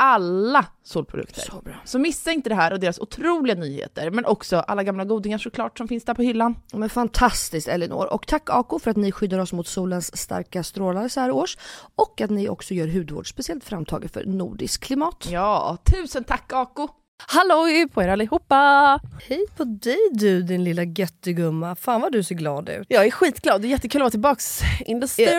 Alla solprodukter. Så. Så missa inte det här och deras otroliga nyheter, men också alla gamla godingar såklart som finns där på hyllan. Men fantastiskt Elinor. Och tack Ako för att ni skyddar oss mot solens starka strålar så här års. Och att ni också gör hudvård speciellt framtaget för nordiskt klimat. Ja, tusen tack Ako! Halloj på er allihopa! Hej på dig du din lilla göttegumma. Fan vad du ser glad ut. Jag är skitglad, det är jättekul att vara tillbaks in the studio.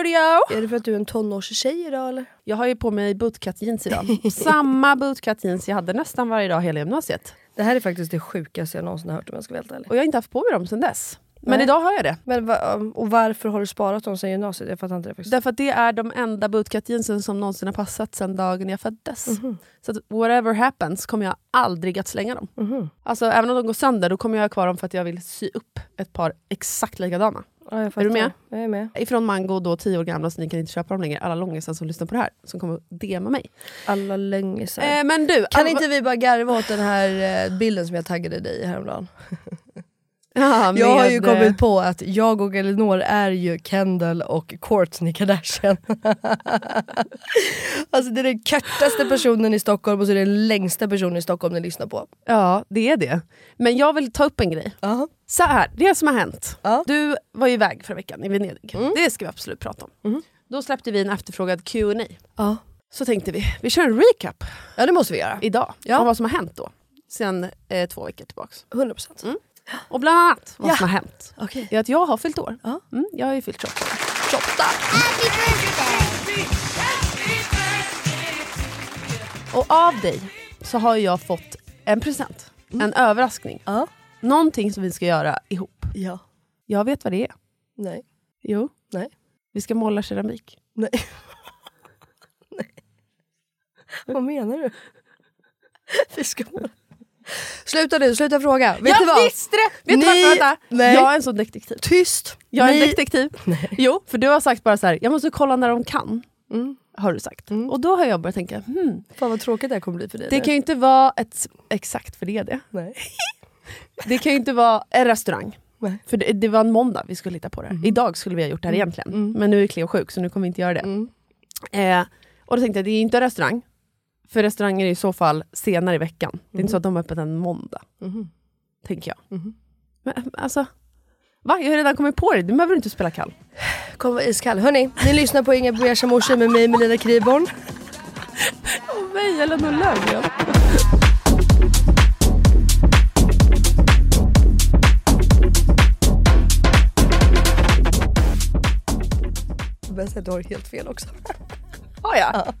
Är det för att du är en tonårstjej idag eller? Jag har ju på mig bootcut jeans idag. Samma bootcut jeans jag hade nästan varje dag hela gymnasiet. Det här är faktiskt det sjukaste jag någonsin har hört om jag ska vara helt ärlig. Och jag har inte haft på mig dem sedan dess. Men Nej. idag har jag det. Men um, och varför har du sparat dem sen gymnasiet? Jag fattar inte det faktiskt. Därför att det är de enda bootcut jeansen som någonsin har passat sedan dagen jag föddes. Mhm. Så att whatever happens kommer jag aldrig att slänga dem. Mhm. Alltså även om de går sönder då kommer jag ha kvar dem för att jag vill sy upp ett par exakt likadana. Ja, Är du med? Jag är med. Ifrån Mango, då 10 år gamla, så ni kan inte köpa dem längre. Alla långisar som lyssnar på det här, som kommer att DMa mig. Alla längisar. Eh, men du, kan Alva- inte vi bara garva åt den här eh, bilden som jag taggade dig i häromdagen? Ja, Jag har ju kommit på att jag och Elinor är ju Kendall och Kourtney Kardashian. alltså det är den kortaste personen i Stockholm och så är det den längsta personen i Stockholm ni lyssnar på. Ja, det är det. Men jag vill ta upp en grej. Ja. Så här, det som har hänt. Ja. Du var ju iväg förra veckan i Venedig. Det ska vi absolut prata om. Mm. Då släppte vi en efterfrågad Q&A. Ja. Så tänkte vi, vi kör en recap ja det måste vi göra. idag. Ja. Om vad som har hänt då. Sen eh, två veckor tillbaks. 100%. Mm. Och bland annat vad som har hänt. Okej. är att jag har fyllt år. Ja. Mm, jag har ju fyllt 28. 28. Och av dig så har jag fått en present. En överraskning. Ja. Någonting som vi ska göra ihop. Ja. Jag vet vad det är. Nej. Jo. Nej. Vi ska måla keramik. Nej. Nej. Vad menar du? Vi ska måla. Sluta nu, sluta fråga. Vet jag du visste det! Vet Ni- du varför? Vänta. Nej. Jag är en sån detektiv. Tyst! Jag är en Ni- detektiv. Jo, för du har sagt bara så här, jag måste kolla när de kan. Har du sagt. Och då har jag börjat tänka, hmm, Fan vad tråkigt det här kommer bli för dig. det nu. kan ju inte vara ett... Exakt, för det är det. Nej. Det kan ju inte vara en restaurang. Nej. För det, det var en måndag vi skulle hitta på det. Idag skulle vi ha gjort det här egentligen. Men nu är Cleo sjuk så nu kommer vi inte göra det. Eh, och då tänkte jag, det är inte en restaurang. För restauranger är i så fall senare i veckan. Det är inte så att de har öppet en måndag. Tänker jag. Men alltså, va? Jag har redan kommit på det, du behöver inte spela kall. Kommer vara iskall. Hörni, ni lyssnar på Inga Beige Morse med mig Melina Kriborn. Och mig eller någon Löfgren. Bäst att du har helt fel också. Har jag?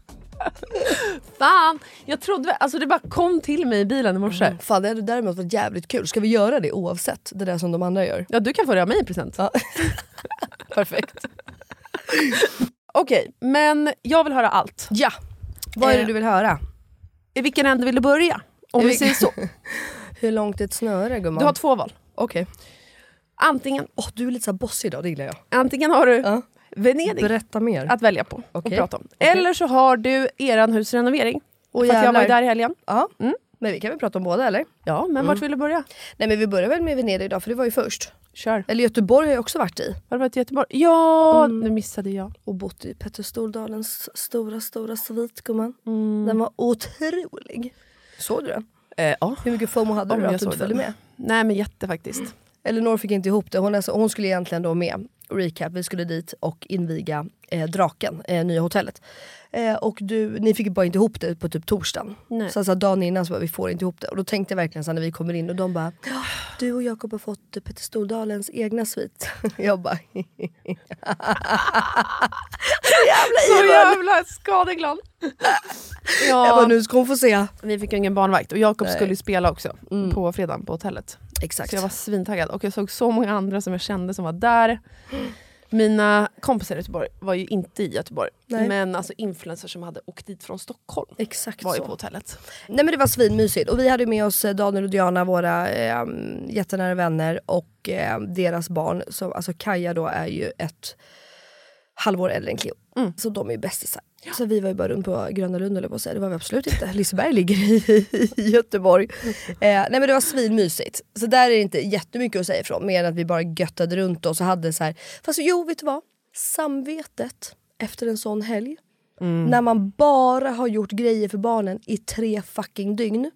Fan, jag trodde, alltså det bara kom till mig i bilen i morse. Fan det hade däremot varit jävligt kul. Ska vi göra det oavsett? Det där som de andra gör. Ja, du kan få det av mig i present. Ja. Perfekt. Okej, men jag vill höra allt. Ja! Vad är det Eh. du vill höra? I vilken ände vill du börja? Om vi säger så. Hur långt är ett snöre gumman? Du har två val. Okej. Antingen, Åh, du är lite så bossig idag, det gillar jag. antingen har du Ja. Venedig Berätta mer. att välja på och Okej. prata om. Okej. Eller så har du eran husrenovering. Åh, för att jag var ju där i helgen. Ja. Mm. Men vi kan väl prata om båda eller? Ja, men vart vill du börja? Nej men vi börjar väl med Venedig idag för det var ju först. Kör. Eller Göteborg har jag också varit i. Har du varit i Göteborg? Ja, nu missade jag. Och bott i Petter Stordalens stora, stora svit gumman. Mm. Den var otrolig. Såg du den? Eh, ja. Hur mycket FOMO hade Om du jag att du såg inte följde den. med? Nej men jätte faktiskt. Elinor fick inte ihop det. Hon, är så, hon skulle egentligen då med. Recap, vi skulle dit och inviga eh, Draken, eh, nya hotellet. Eh, och du, ni fick bara inte ihop det på typ torsdagen. Nej. Så alltså, dagen innan så bara, vi får inte ihop det. Och då tänkte jag verkligen så när vi kommer in och de bara "Ja, Du och Jakob har fått Petter Stordalens egna svit. jag bara Så jävla skadeglad. Jag ja, bara nu ska hon få se. vi fick ingen barnvakt och Jakob skulle ju spela också på fredagen på hotellet. Exakt. Så jag var svintaggad och jag såg så många andra som jag kände som var där. Mina kompisar i Göteborg var ju inte i Göteborg. Nej. Men alltså influencers som hade åkt dit från Stockholm Exakt var ju så. på hotellet. Nej men det var svinmysigt och vi hade med oss eh, Daniel och Diana, våra eh, jättenära vänner och eh, deras barn. Så, alltså Kaja då är ju ett halvår äldre än Cleo. Mm. Så de är ju bästisar. Så vi var ju bara runt på Gröna Lund eller på att säga. Det var vi absolut inte. Liseberg ligger i, i Göteborg. Eh, nej men det var svinmysigt. Så där är det inte jättemycket att säga ifrån. Mer än att vi bara göttade runt oss och hade så här. Fast jo vet du vad? Samvetet efter en sån helg. När man bara har gjort grejer för barnen i tre fucking dygn.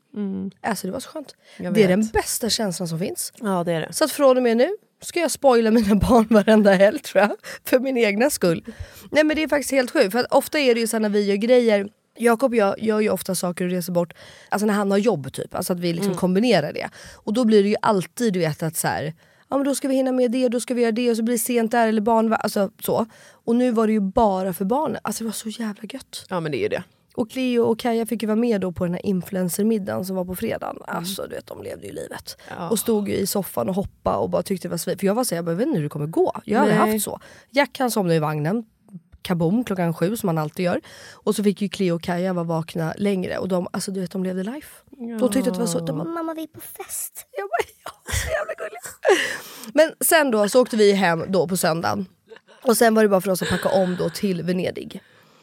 Alltså det var så skönt. Det är den bästa känslan som finns. Ja det är det. Så att från och med nu ska jag spoila mina barn varenda helg tror jag. För min egna skull. Nej men det är faktiskt helt sjukt. För ofta är det ju så när vi gör grejer Jakob och jag gör ju ofta saker och reser bort alltså när han har jobb typ. Alltså att vi liksom kombinerar det. Och då blir det ju alltid du vet att så här, ja men då ska vi hinna med det och då ska vi göra det och så blir det sent där eller barn, alltså så. Och nu var det ju bara för barnen. Alltså det var så jävla gött. Ja men det är ju det. Och Cleo och Kaja fick ju vara med då på den här influencermiddagen som var på fredagen. Alltså du vet de levde ju livet. Ja. Och stod i soffan och hoppade och bara tyckte det var svin. För jag var såhär, jag, bara, jag vet inte hur det kommer gå. Jag har haft så. Jack han somnade i vagnen. Kaboom klockan sju som han alltid gör. Och så fick ju Cleo och Kaja vara vakna längre och de, alltså, du vet, de levde life. De tyckte att det var så, de bara, mamma vi är på fest. Jag bara ja, så jävla gulligt. Men sen då så åkte vi hem då på söndagen. Och sen var det bara för oss att packa om då till Venedig.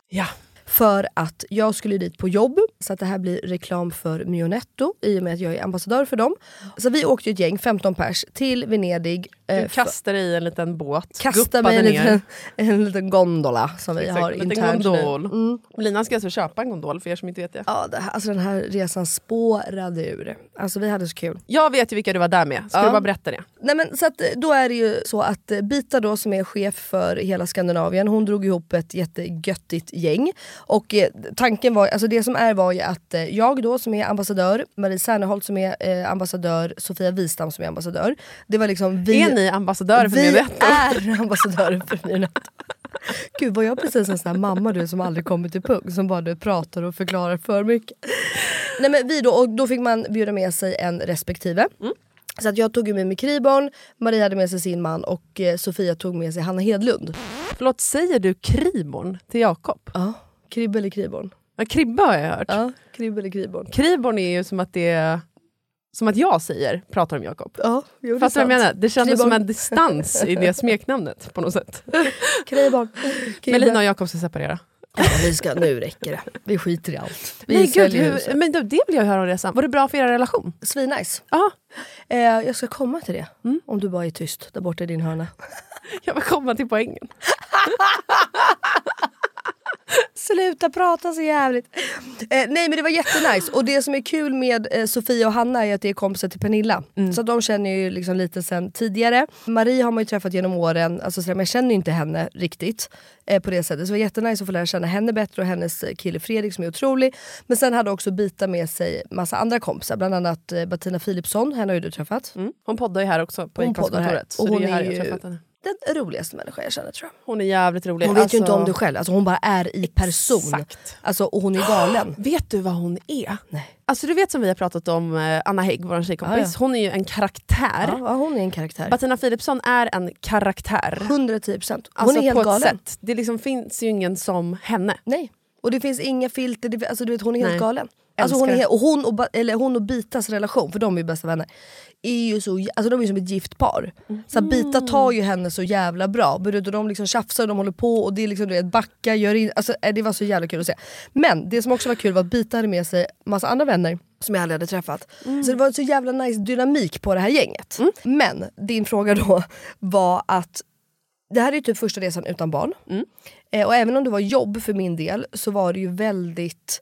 Ja. För att jag skulle dit på jobb, så att det här blir reklam för Mionetto i och med att jag är ambassadör för dem. Så vi åkte ett gäng, 15 pers, till Venedig. Du eh, för- kastade i en liten båt, kasta mig en ner. liten, en liten gondola som vi Exakt, har internt nu. Mm. Lina ska alltså köpa en gondol för er som inte vet det. Ja, det, här- alltså den här resan spårade ur. Alltså vi hade så kul. Jag vet ju vilka du var där med, ska Ja. du bara berätta det? Nej, men, så att, eh, då är det ju så att eh, Bita då som är chef för hela Skandinavien, hon drog ihop ett jättegöttigt gäng. Och eh, tanken var, alltså det som är var ju att eh, jag då som är ambassadör, Marie Serneholt som är eh, ambassadör, Sofia Wistam som är ambassadör. Det var liksom vi, är ni ambassadörer för vi är ambassadörer för Mionetto. Gud var jag precis en sån där mamma du som aldrig kommer till punkt, som bara du pratar och förklarar för mycket. Nej men vi då, och då fick man bjuda med sig en respektive. Så att jag tog med mig Kriborn, Maria hade med sig sin man och eh, Sofia tog med sig Hanna Hedlund. Förlåt, säger du Kriborn till Jakob? Ja, Kribbe eller Kriborn? Ja, Kribbe har jag hört. Ja, Kribbe eller Kriborn. Kriborn är ju som att det är som att jag säger, pratar om Jakob. Ja, jo, Fattar du vad jag menar? Det kändes som Krybarn. en distans i det smeknamnet på något sätt. Krybarn. Melina och Jakob ska separera. Ja, vi ska, nu räcker det. Vi skiter i allt. Vi Nej, gud, hur, men det det vill jag höra om resan. Var det bra för er relation? Svinnice. Ja, Eh, jag ska komma till det. Mm. Om du bara är tyst där borta i din hörna. jag vill komma till poängen. Sluta prata så jävligt. Eh, nej men det var jättenice. Och det som är kul med eh, Sofia och Hanna är att det är kompisar till Pernilla. Mm. Så de känner ju liksom lite sen tidigare. Marie har man ju träffat genom åren, alltså, så men jag känner ju inte henne riktigt. Eh, på det sättet. Så det var jättenice att få lära känna henne bättre och hennes eh, kille Fredrik som är otrolig. Men sen hade också Bita med sig massa andra kompisar. Bland annat eh, Bettina Philipsson, henne har ju du träffat. Mm. Hon poddar ju här också på Hon poddar här. Och är hon är jag ju-. Den roligaste människa jag känner tror jag. Hon är jävligt rolig. Hon vet Alltså, ju inte om det själv, alltså, hon bara är i person. Exakt. Alltså, och hon är galen. Vet du vad hon är? Nej. Alltså du vet som vi har pratat om eh, Anna Hägg, vår tjejkompis. Ja, ja. Hon är ju en karaktär. Ja, hon är en karaktär. Bettina Philipsson är en karaktär. 110 procent. Hon Alltså är helt på ett galen. sätt. Det liksom finns ju ingen som henne. Nej. Och det finns inga filter, det, alltså, du vet, hon är helt Nej. galen. Alltså, hon, är, och hon, och, eller hon och Bitas relation, för de är ju bästa vänner, är ju så, alltså, de är som ett gift par. Så att Bita tar ju henne så jävla bra. Och de liksom tjafsar och de håller på och det är liksom, du vet, backa, gör in, alltså, eh, det var så jävla kul att se. Men det som också var kul var att Bita hade med sig massa andra vänner som jag aldrig hade träffat. Så det var så jävla nice dynamik på det här gänget. Men din fråga då var att det här är ju typ första resan utan barn. Eh, och även om det var jobb för min del så var det ju väldigt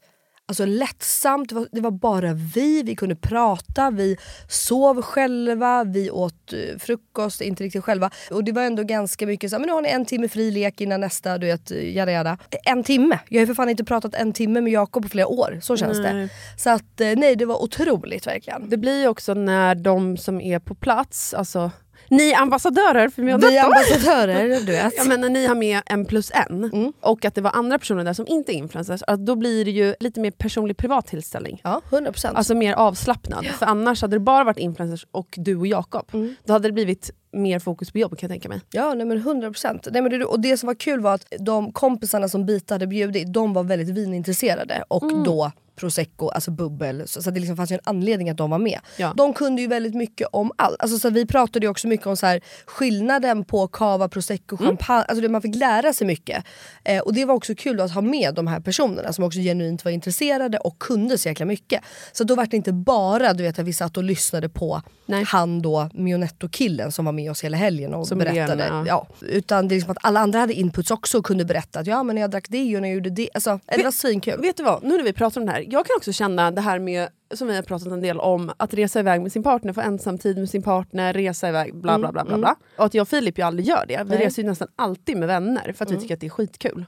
alltså, lättsamt. Det var, det var bara vi, vi kunde prata, vi sov själva, vi åt eh, frukost, inte riktigt själva. Och det var ändå ganska mycket så här, men nu har ni en timme fri lek innan nästa, du vet, eh, jada jada. En timme! Jag har ju för fan inte pratat en timme med Jakob på flera år, så känns det. Så att eh, nej, det var otroligt verkligen. Det blir ju också när de som är på plats, alltså ni ambassadörer för Vi Mio är ambassadörer, du vet. Ja, men när ni har med en plus en och att det var andra personer där som inte är influencers, att då blir det ju lite mer personlig privat tillställning. Ja, 100%. Alltså mer avslappnad. För annars hade det bara varit influencers och du och Jakob. Då hade det blivit mer fokus på jobb kan jag tänka mig. Ja, nej men 100 procent. Och det som var kul var att de kompisarna som Bita hade bjudit, de var väldigt vinintresserade. Och då prosecco, alltså bubbel. Så, så det liksom fanns ju en anledning att de var med. Ja. De kunde ju väldigt mycket om allt. Alltså, så vi pratade ju också mycket om så här, skillnaden på cava, prosecco, champagne. Alltså, det, man fick lära sig mycket. Eh, och det var också kul att ha med de här personerna som också genuint var intresserade och kunde så jäkla mycket. Så då var det inte bara du vet, att vi satt och lyssnade på Nej. han då, Mionetto-killen som var med oss hela helgen och Som berättade. Lena, ja. Ja, utan det är liksom att alla andra hade inputs också och kunde berätta att ja men när jag drack det och när jag gjorde det. Alltså, det var svinkul. Vet du vad, nu när vi pratar om det här, jag kan också känna det här med, som vi har pratat en del om, att resa iväg med sin partner, få ensamtid med sin partner, resa iväg, bla bla bla. bla, bla. Och att jag och Filip ju aldrig gör det. Vi Nej. reser ju nästan alltid med vänner för att vi tycker att det är skitkul.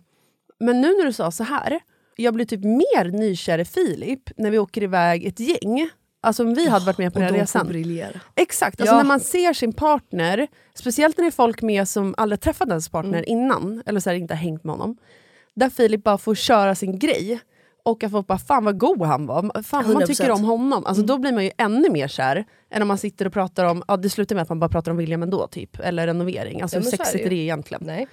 Men nu när du sa så här, jag blir typ mer nykär i Filip när vi åker iväg ett gäng. Alltså om vi hade varit med på och den här resan. Exakt, alltså Ja. när man ser sin partner, speciellt när det är folk med som aldrig träffat ens partner Mm. innan, eller så här, inte har hängt med honom. Där Filip bara får köra sin grej. Och att folk bara, fan vad god han var, fan vad man 100%. tycker om honom. Mm. Alltså, Då blir man ju ännu mer kär än om man sitter och pratar om, ja det slutar med att man bara pratar om William ändå typ, eller renovering. Alltså Ja, hur sexigt är det egentligen? Nej.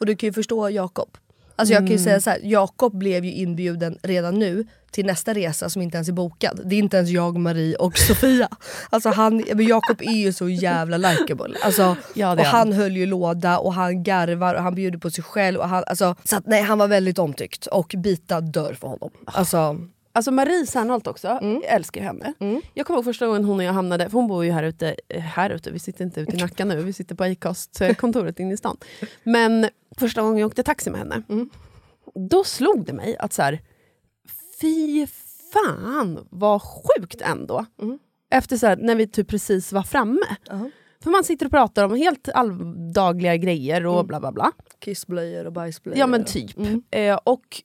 Och du kan ju förstå Jakob. Alltså jag kan Mm. ju säga så här, Jakob blev ju inbjuden redan nu till nästa resa som inte ens är bokad. Det är inte ens jag, Marie och Sofia. Alltså han, men Jakob är ju så jävla likeable. Alltså, Ja, och han höll ju låda och han garvar och han bjuder på sig själv. Och han, alltså, så att, nej, han var väldigt omtyckt och Bita dör för honom. Alltså, Alltså Marie Serneholt också, Mm. jag älskar henne. Jag kommer ihåg första gången hon och jag hamnade, för hon bor ju här ute, eh, här ute, vi sitter inte ute i Nacka nu, vi sitter på Acast-kontoret inne i stan. Men första gången jag åkte taxi med henne, Mm. då slog det mig att så här, fy fan vad sjukt ändå. Mm. Efter så här, när vi typ precis var framme. För man sitter och pratar om helt alldagliga grejer och bla bla bla. kissblöjor och bajsblöjor. Ja men typ. Eh, och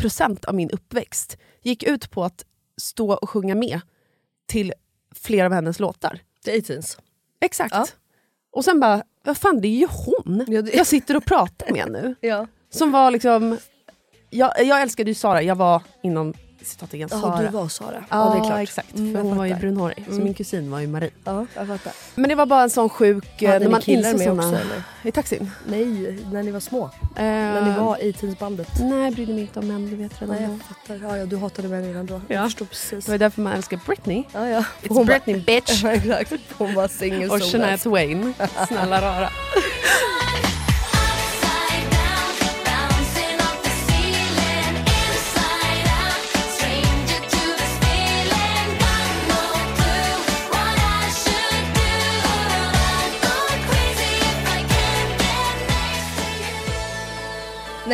80% av min uppväxt gick ut på att stå och sjunga med till flera av hennes låtar. Är teens. Exakt. Ja. Och sen bara, vad fan det är ju hon Ja, det- jag sitter och pratar med nu. Ja. Som var liksom, jag, jag älskade ju Sara, jag var inom citattecken Ja, Sara. du var Sara. Ja, det är klart. exakt. Mm, för jag hon var ju brunhårig. Så Mm. min kusin var ju Marie. Ja, jag fattar. Men det var bara en sån sjuk... eh, Hade när man killar med såna- också eller? I taxin? Nej, när ni var små. När När ni var i teensbandet. Nej, jag brydde mig inte om män, du vet redan. Nej, jag fattar. Ja, ja, du hatade mig redan då. Ja. Jag förstår precis. Det var därför man älskar Britney. Ja, ja. It's Britney bitch! Ja, exakt. Hon var singel Och Shania Twain. Snälla rara.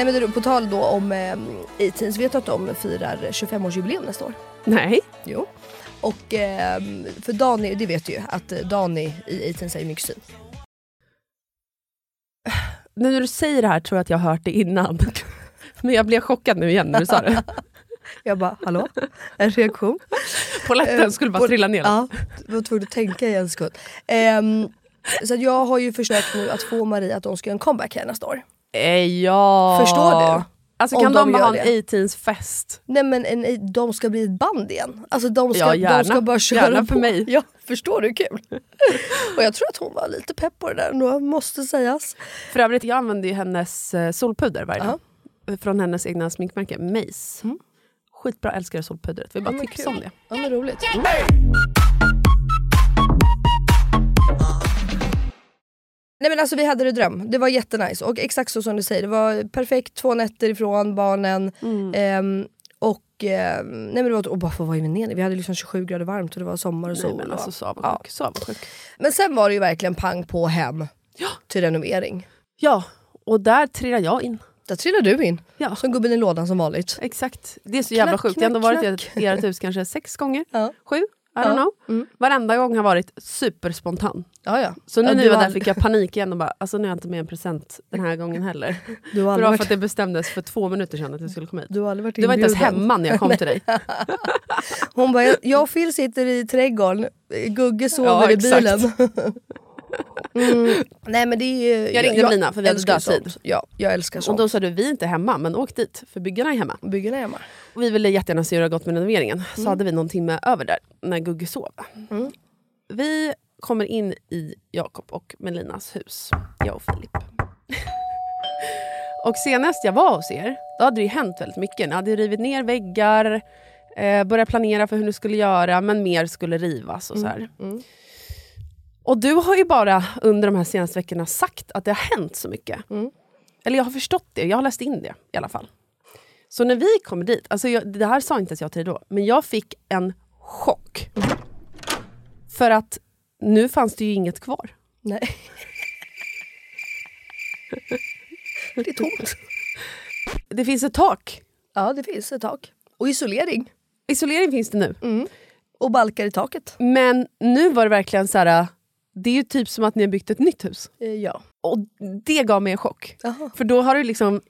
Nej men du, på tal då om eh, E-teens, vet du att de firar 25-årsjubileum nästa år? Nej. Jo. Och eh, för Dani, det vet du ju, att Dani i E-teens är min kusin. Nu när du säger det här tror jag att jag har hört det innan. Men jag blev chockad nu igen när du sa det. Jag bara, hallå? En reaktion? Polletten skulle bara trilla ner. Ja, jag var tvungen att tänka i en sekund. Ehm, så jag har ju försökt nu att få Marie att de ska göra en comeback här nästa år. Eh, ja. Förstår du? Alltså Om kan de de, bara ha en 18s fest? Nej men en, de ska bli ett band igen. Alltså de ska, Ja, gärna. de ska bara köra Gärna för på. mig. Ja, förstår du? Kul. och jag tror att hon var lite pepp på det där ändå, måste sägas. För övrigt, jag använder ju hennes eh, solpuder varje dag. Från hennes egna sminkmärke Mace. Skitbra, älskar solpudret. Vill bara Ja, tipsa om det. Ja men roligt. Nej men alltså vi hade det dröm. Det var jättenice och exakt så som du säger. Det var perfekt, två nätter ifrån barnen. Ehm, och ehm, nej men det var, och bara att vara i Venedig. Vi hade liksom 27 grader varmt och det var sommar och Nej, sol. men och- alltså så avundsjuk. ja. Så avundsjuk. Men sen var det ju verkligen pang på hem till renovering. Ja, och där trillar jag in. Där trillade du in. Ja. Som gubben i lådan som vanligt. Exakt. Det är så jävla Knack, sjukt. Jag har ändå varit knack. i ert hus kanske sex gånger. Ja. Sju? I don't know. Mm. Varenda gång har varit superspontan. Ja, ja. Så nu Ja, när jag var där fick jag panik igen och bara, alltså nu har jag inte med en present den här gången heller. Du har aldrig var varit, för att det bestämdes för två minuter sedan att jag skulle komma hit. du har aldrig varit Du var inte ens hemma när jag kom till dig. Hon bara, jag och Phil sitter i trädgården, Gugge sover Ja, i bilen. mm. Nej men det är Jag ringde Melina, för vi hade dödtid. Ja, jag älskar Och sånt. då sa du, vi är inte hemma men åk dit för byggarna är hemma. Byggarna är hemma. Och vi ville jättegärna se hur det gått med renoveringen. Så hade vi någon timme över där när Gugge sov. Mm. Vi kommer in i Jakob och Melinas hus, jag och Filip. och senast jag var hos er, då hade det ju hänt väldigt mycket. Ni hade rivit ner väggar, eh, börjat planera för hur ni skulle göra, men mer skulle rivas och så här. mm. Och du har ju bara under de här senaste veckorna sagt att det har hänt så mycket. Mm. Eller jag har förstått det, jag har läst in det i alla fall. Så när vi kommer dit, alltså jag, det här sa inte ens jag till dig då, men jag fick en chock. För att nu fanns det ju inget kvar. Nej. det är tomt. Det finns ett tak. Ja det finns ett tak. Och isolering. Isolering finns det nu. Och balkar i taket. Men nu var det verkligen så här. Det är ju typ som att ni har byggt ett nytt hus. Eh, ja. Och det gav mig en chock. Jaha. För då har det liksom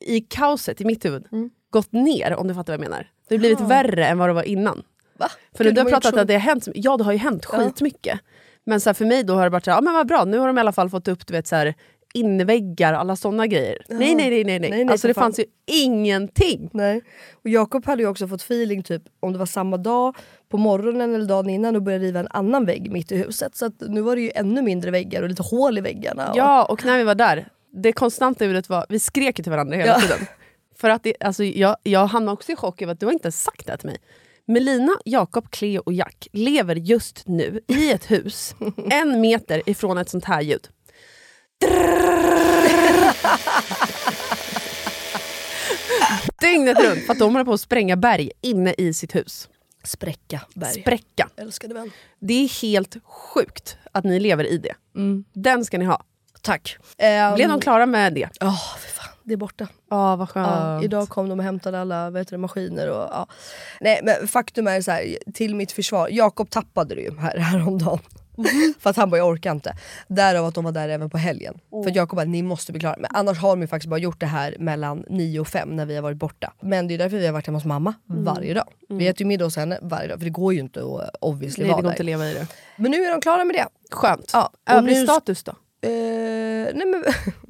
i kaoset i mitt huvud Mm. gått ner om du fattar vad jag menar. Det har blivit värre än vad det var innan. Va? För Gud, du har pratat så- att det har hänt, ja det har ju hänt Ja. skitmycket. Men så här, för mig då har det varit så här, ja men vad bra, nu har de i alla fall fått upp du vet, så här, inväggar, alla sådana grejer. Nej, nej, nej, nej, nej. Nej, nej, alltså det fan. fanns ju ingenting. Nej. Och Jakob hade ju också fått feeling typ om det var samma dag på morgonen eller dagen innan och började riva en annan vägg mitt i huset. Så att nu var det ju ännu mindre väggar och lite hål i väggarna. Och, Ja, och när vi var där, det konstanta ljudet var, vi skrek till varandra hela Ja. tiden. För att det, alltså, jag, jag hamnade också i chock över att du har inte sagt det här till mig. Melina, Jakob, Cleo och Jack lever just nu i ett hus en meter ifrån ett sånt här ljud. Dygnet runt för att de håller på att spränga berg inne i sitt hus. Spräcka berg. Spräcka. Älskade vän. Det är helt sjukt att ni lever i det. Den ska ni ha. Tack. Um, Blev de klara med det? Ja, för fan. Det är borta. Ja, vad skönt. Ja, idag kom de och hämtade alla vet du, maskiner. Och, ja. Nej, men faktum är så här, till mitt försvar, Jakob tappade det ju här, häromdagen. För att han bara jag orkar inte. Därav att de var där även på helgen. För att Jakob bara ni måste bli klara. Men annars har de ju faktiskt bara gjort det här mellan 9 och 5 när vi har varit borta. Men det är därför vi har varit hemma hos mamma varje dag. Vi äter ju middag hos henne varje dag för det går ju inte att obviously Nej, det vara går där. inte att leva i det. Men nu är de klara med det. Skönt. Ja, Övrig nu- status då? Eh, nej men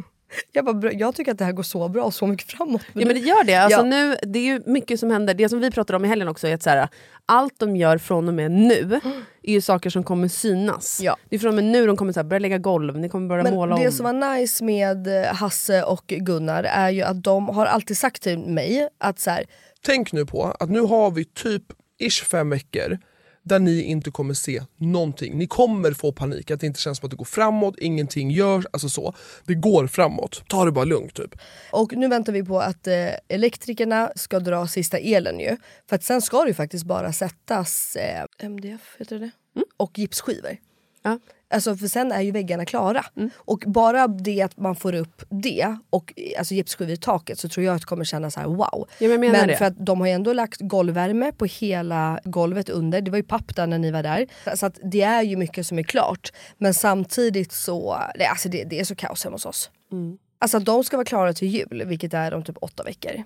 Jag, bara, "Bra, jag tycker att det här går så bra och så mycket framåt. Ja men det gör det. Alltså, Ja. nu, det är ju mycket som händer. Det som vi pratade om i helgen också är att så här, allt de gör från och med nu är ju saker som kommer synas. Ja. Det är från och med nu de kommer så här, börja lägga golv, ni kommer börja Men måla det om. som var nice med eh, Hasse och Gunnar är ju att de har alltid sagt till mig att så här, Tänk nu på att nu har vi typ ish fem veckor där ni inte kommer se någonting. Ni kommer få panik, att det inte känns som att det går framåt, ingenting görs, alltså så. Det går framåt. Ta det bara lugnt typ. Och nu väntar vi på att eh, elektrikerna ska dra sista elen ju. För att sen ska det ju faktiskt bara sättas eh, MDF, heter det Och gipsskivor. Ja. Alltså för sen är ju väggarna klara. Och bara det att man får upp det och alltså gipsskivor i taket så tror jag att det kommer kännas så här wow. men jag menar det. för att de har ju ändå lagt golvvärme på hela golvet under. Det var ju papp där när ni var där. Så att det är ju mycket som är klart. Men samtidigt så, alltså det, det är så kaos hemma hos oss. Alltså att de ska vara klara till jul, vilket är om typ åtta veckor.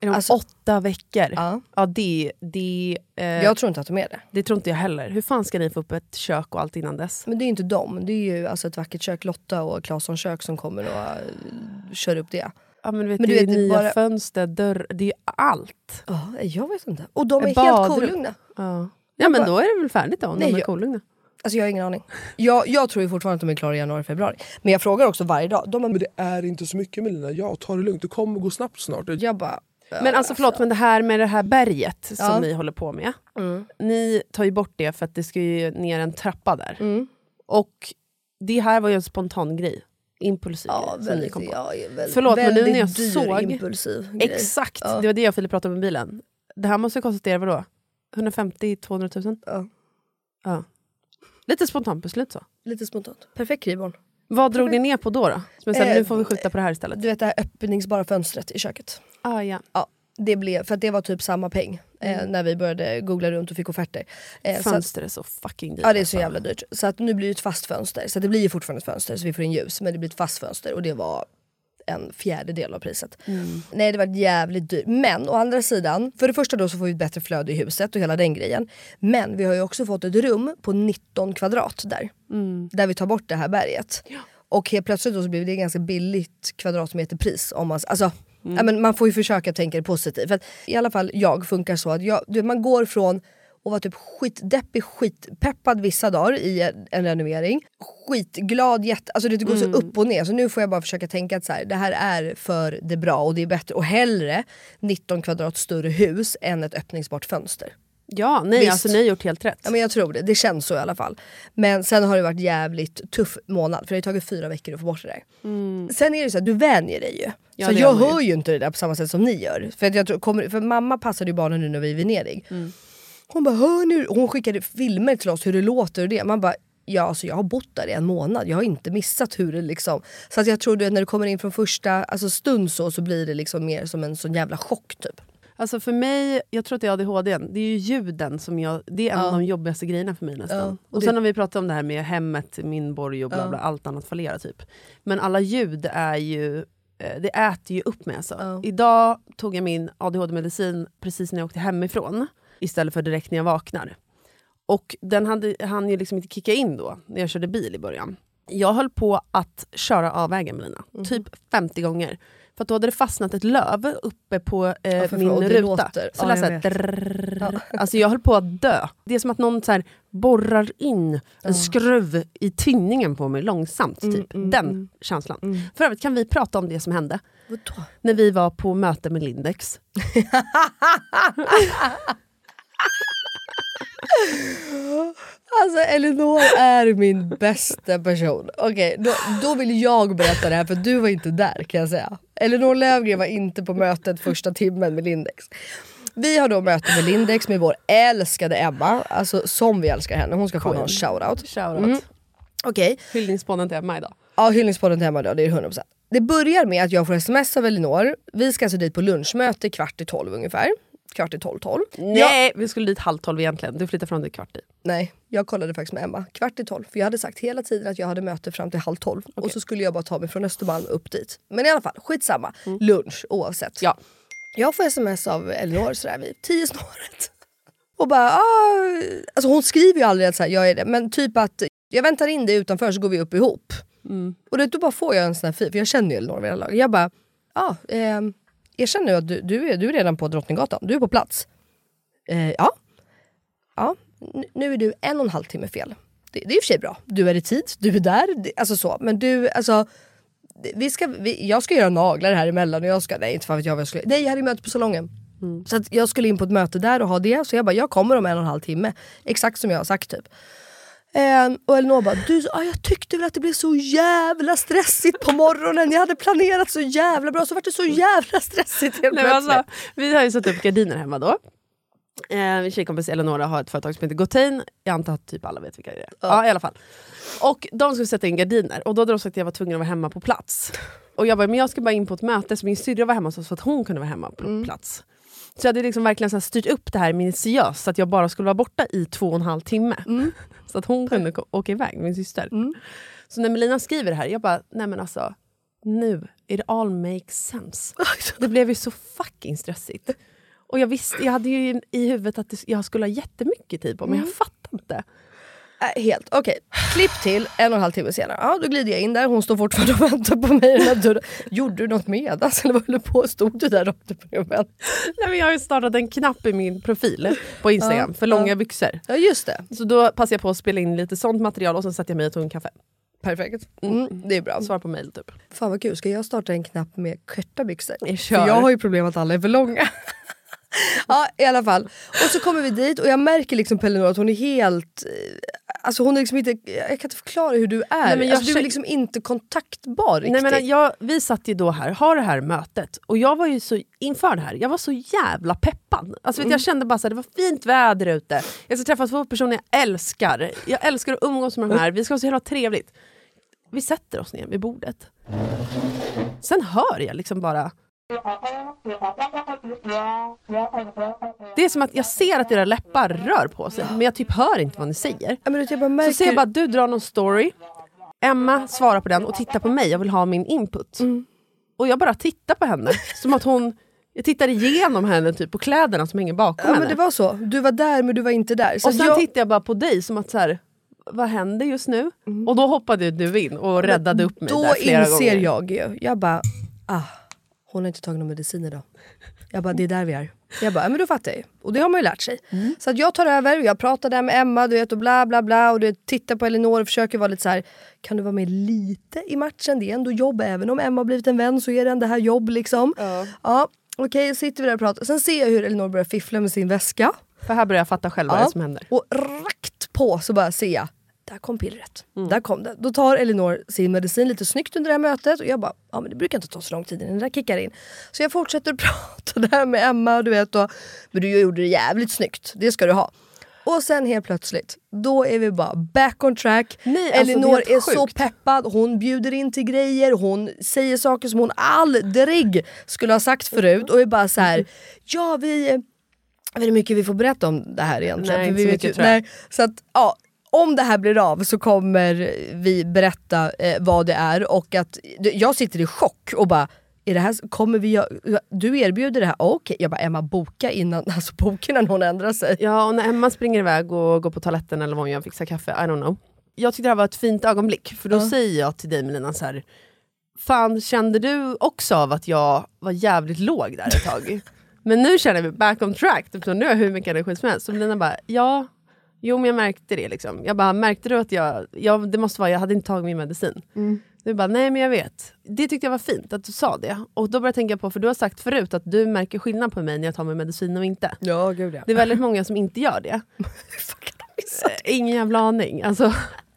Är de alltså- åtta veckor? Ja. Ja, det, det, eh, Jag tror inte att de är det. det tror inte jag heller. Hur fan ska ni få upp ett kök och allt innan dess? Men det är ju inte dem. Det är ju alltså ett vackert kök, Lotta och Claesson kök som kommer och eh, kör upp det. Ja, men du vet, Men du det är vet, det är nya bara- fönster, dörr, det är ju allt. Ja, jag vet inte. Och de är helt Badrum. kolugna. Ja, ja men då är det väl färdigt då, om Nej, de är jag- kolugna. Alltså jag har ingen aning. Jag, jag tror ju fortfarande att de är klara i januari, februari. Men jag frågar också varje dag. De har, Men det är inte så mycket Melina, ja ta det lugnt, det kommer gå snabbt snart. jag bara... Men alltså förlåt, men det här med det här berget som Ja. ni håller på med. Mm. Ni tar ju bort det för att det ska ju ner en trappa där. Mm. Och det här var ju en spontan grej. Impulsiv Ja, grej som ni väldigt, kom på. ja, väldigt, Förlåt, men nu när jag väldigt såg-. Exakt, Ja. det var det jag och Filip pratade om i bilen. Det här måste ha kostat er vadå? 150-200 000? Ja. Ja. Lite spontant beslut så. Lite spontant. Perfekt krivbarn. Vad drog ni ner på då? då? Som jag sa, Eh, nu får vi skjuta på det här istället. Du vet det här öppningsbara fönstret i köket. Ah, ja. Ja, det blev, för det var typ samma peng eh, när vi började googla runt och fick offerter. Eh, så att, Fönster är så fucking dyrt. ja det är så alltså. jävla dyrt. Så att nu blir det ett fast fönster. Så att det blir ju fortfarande ett fönster så vi får in ljus. Men det blir ett fast fönster och det var en fjärdedel av priset. Nej det var jävligt dyrt. Men å andra sidan, för det första då så får vi ett bättre flöde i huset och hela den grejen. Men vi har ju också fått ett rum på 19 kvadrat där. Där vi tar bort det här berget. Och helt plötsligt då så blir det ganska billigt kvadratmeterpris. Om man, alltså, ja, men man får ju försöka tänka det positivt. För att, I alla fall jag funkar så att jag, du, man går från att vara typ skitdeppig, skitpeppad vissa dagar i en, en renovering. Skitglad, jätte, alltså det går så upp och ner. Så nu får jag bara försöka tänka att så här, det här är för det bra och det är bättre. Och hellre 19 kvadrat större hus än ett öppningsbart fönster. Ja, nej Visst. alltså ni har gjort helt rätt. Ja, men jag tror det, det känns så i alla fall. Men sen har det varit jävligt tuff månad för det har tagit fyra veckor att få bort det där. Sen är det så att du vänjer dig ju. Ja, så jag hör ju inte det där på samma sätt som ni gör. För, att jag tror, kommer, för mamma passade ju barnen nu när vi är i Venedig. Hon bara hör nu, hon skickade filmer till oss hur det låter och det. Man bara Ja, alltså jag har bott där i en månad, jag har inte missat hur det liksom... Så att jag tror att när du kommer in från första alltså stund så, så blir det liksom mer som en sån jävla chock typ. Alltså för mig, jag tror att det är ADHD, det är ju ljuden som jag, det är en av de jobbigaste grejerna för mig nästan. Ja, och och sen har vi pratat om det här med hemmet, min borg och bla bla, allt annat fallerar typ. Men alla ljud är ju, eh, det äter ju upp mig alltså. Ja. Idag tog jag min ADHD-medicin precis när jag åkte hemifrån, istället för direkt när jag vaknar. Och den hade, hann ju liksom inte kicka in då, när jag körde bil i början. Jag höll på att köra av vägen Melina, Mhm. typ 50 gånger. För att då hade det fastnat ett löv uppe på eh, Ja, min och ruta. låter. Så Ja, jag vet. drrrr. Alltså jag höll på att dö. Det är som att någon så här borrar in en skruv i tinningen på mig långsamt. Mm, Typ. Den känslan. För övrigt kan vi prata om det som hände Vadå? när vi var på möte med Lindex. Alltså Elinor är min bästa person. Okej, då, då vill jag berätta det här för du var inte där kan jag säga. Elinor Lövgren var inte på mötet första timmen med Lindex. Vi har då möte med Lindex med vår älskade Emma, alltså som vi älskar henne. Hon ska få en shoutout. Shoutout. Mm. Okej, Hyllningsspånen till Emma idag. ja hyllningspodden till Emma då, det är 100%. Det börjar med att jag får sms av Elinor. Vi ska alltså dit på lunchmöte kvart i tolv ungefär. Kvart i tolv, tolv. Nej, vi skulle dit halv tolv egentligen. Du flyttade från det kvart i. Nej, jag kollade faktiskt med Emma. Kvart i tolv. För jag hade sagt hela tiden att jag hade möte fram till halv tolv. Och så skulle jag bara ta mig från Östermalm upp dit. Men i alla fall, skitsamma. Lunch oavsett. Ja. Jag får sms av Elinor sådär vid tio snåret. Och bara, ah. Alltså hon skriver ju aldrig att så här, jag är det. Men typ att jag väntar in dig utanför så går vi upp ihop. Och det, då bara får jag en sån här fil, för jag känner ju Elinor vid det här laget. Jag bara, ja, ah, eh, erkänn nu att du, du, är, du är redan på Drottninggatan, du är på plats. Eh, ja. Ja, nu är du en och en halv timme fel. Det, det är i och för sig bra. Du är i tid, du är där, det, alltså så. Men du, alltså vi ska, vi, jag ska göra naglar här emellan och jag ska, nej inte fan vet jag vad jag skulle, nej jag hade möte på salongen. Så att jag skulle in på ett möte där och ha det, så jag bara jag kommer om en och en halv timme. Exakt som jag har sagt typ. Ehm, och Elinor bara, du, ah, jag tyckte väl att det blev så jävla stressigt på morgonen. Jag hade planerat så jävla bra så vart det så jävla stressigt helt Nej, alltså, vi har ju satt upp gardiner hemma då. Eh, min tjejkompis Eleonora har ett företag som heter Gotain. Jag antar att typ alla vet vilka det är. Ja. i alla fall. Och de skulle sätta in gardiner och då hade de sagt att jag var tvungen att vara hemma på plats. Och jag bara, men jag ska bara in på ett möte så min syrra var hemma för att hon kunde vara hemma på plats. Så jag hade liksom verkligen så styrt upp det här minutiöst så att jag bara skulle vara borta i två och en halv timme. Så att hon kunde åka iväg, min syster. Så när Melina skriver det här, jag bara, nej men alltså, nu, it all makes sense. Det blev ju så fucking stressigt. Och jag visste, jag hade ju i huvudet att jag skulle ha jättemycket tid på men jag fattar inte. Äh, helt, okej. Klipp till en och en halv timme senare. Ja, då glider jag in där, hon står fortfarande och väntar på mig i den här dörren. Gjorde du något medas eller vad höll du på? Stod du där och väntade? Nej, men jag har ju startat en knapp i min profil på Instagram för långa byxor. Ja just det, Så då passade jag på att spela in lite sånt material och sen satte jag mig och tog en kaffe. perfekt. Mm, det är bra. Svar på mail typ. Fan vad kul, ska jag starta en knapp med korta byxor? Jag jag har ju problem att alla är för långa. ja i alla fall. Och så kommer vi dit och jag märker liksom på Elinor att hon är helt... Alltså hon är liksom inte, jag kan inte förklara hur du är. Nej, men jag alltså, du är liksom inte kontaktbar riktigt. Nej, men jag, vi satt ju då här, har det här mötet och jag var ju så inför det här, jag var så jävla peppad. Alltså, vet, du, jag kände bara att det var fint väder ute, jag ska träffa två personer jag älskar. Jag älskar att umgås med de här, vi ska ha så jävla trevligt. Vi sätter oss ner vid bordet. Sen hör jag liksom bara... Det är som att jag ser att era läppar rör på sig, men jag typ hör inte vad ni säger. Ja, men jag bara märker... Så ser jag bara att du drar någon story, Emma svarar på den och tittar på mig och vill ha min input. Och jag bara tittar på henne, som att hon... Jag tittar igenom henne typ på kläderna som hänger bakom Ja henne. men det var så, du var där men du var inte där. Så och sen jag... tittar jag bara på dig som att så här, vad händer just nu? Och då hoppade du in och räddade upp mig Då där flera inser gånger. jag ju, jag bara, ah, hon har inte tagit någon medicin idag. Jag bara, det är där vi är. Jag bara, ja, men då fattar jag ju. Och det har man ju lärt sig. Mm. Så att jag tar över, jag pratar där med Emma du vet, och bla bla bla. Och du vet, tittar på Elinor och försöker vara lite så här. kan du vara med lite i matchen? Det är ändå jobb. Även om Emma har blivit en vän så är det ändå här jobb liksom. Ja. Okej, sitter vi där och pratar. Sen ser jag hur Elinor börjar fiffla med sin väska. För här börjar jag fatta själv vad det är som händer. Och rakt på så bara ser jag, där kom pillret. Mm. Där kom det. Då tar Elinor sin medicin lite snyggt under det här mötet och jag bara, ja men det brukar inte ta så lång tid innan det där kickar in. Så jag fortsätter prata där med Emma, du vet. Och, men du gjorde det jävligt snyggt, det ska du ha. Och sen helt plötsligt, då är vi bara back on track. Nej, alltså, är Elinor helt är så peppad, hon bjuder in till grejer, hon säger saker som hon aldrig skulle ha sagt förut. Och är bara så här, ja vi... Jag vet inte hur mycket vi får berätta om det här egentligen. Nej, inte så vet ju, mycket, tror jag. nej, så att, ja, om det här blir av så kommer vi berätta eh, vad det är och att jag sitter i chock och bara är det här, kommer vi du erbjuder det här, okej. Jag bara Emma boka innan, alltså boka innan hon ändrar sig. Ja, och när Emma springer iväg och går på toaletten eller vad hon gör, fixar kaffe, I don't know. Jag tyckte det här var ett fint ögonblick, för då säger jag till dig Melina så här. Fan, kände du också av att jag var jävligt låg där ett tag? Men nu känner vi back on track, typ, nu har jag hur mycket energi som helst. Så Melina bara, ja, jo men jag märkte det. Liksom. Jag bara, märkte du att jag, ja, det måste vara, jag hade inte tagit min medicin. Du bara, nej men jag vet. Det tyckte jag var fint att du sa det. Och då började jag tänka på, för du har sagt förut att du märker skillnad på mig när jag tar min medicin och inte. Ja gud ja. Det är väldigt många som inte gör det. Eh, Ingen jävla aning. Alltså,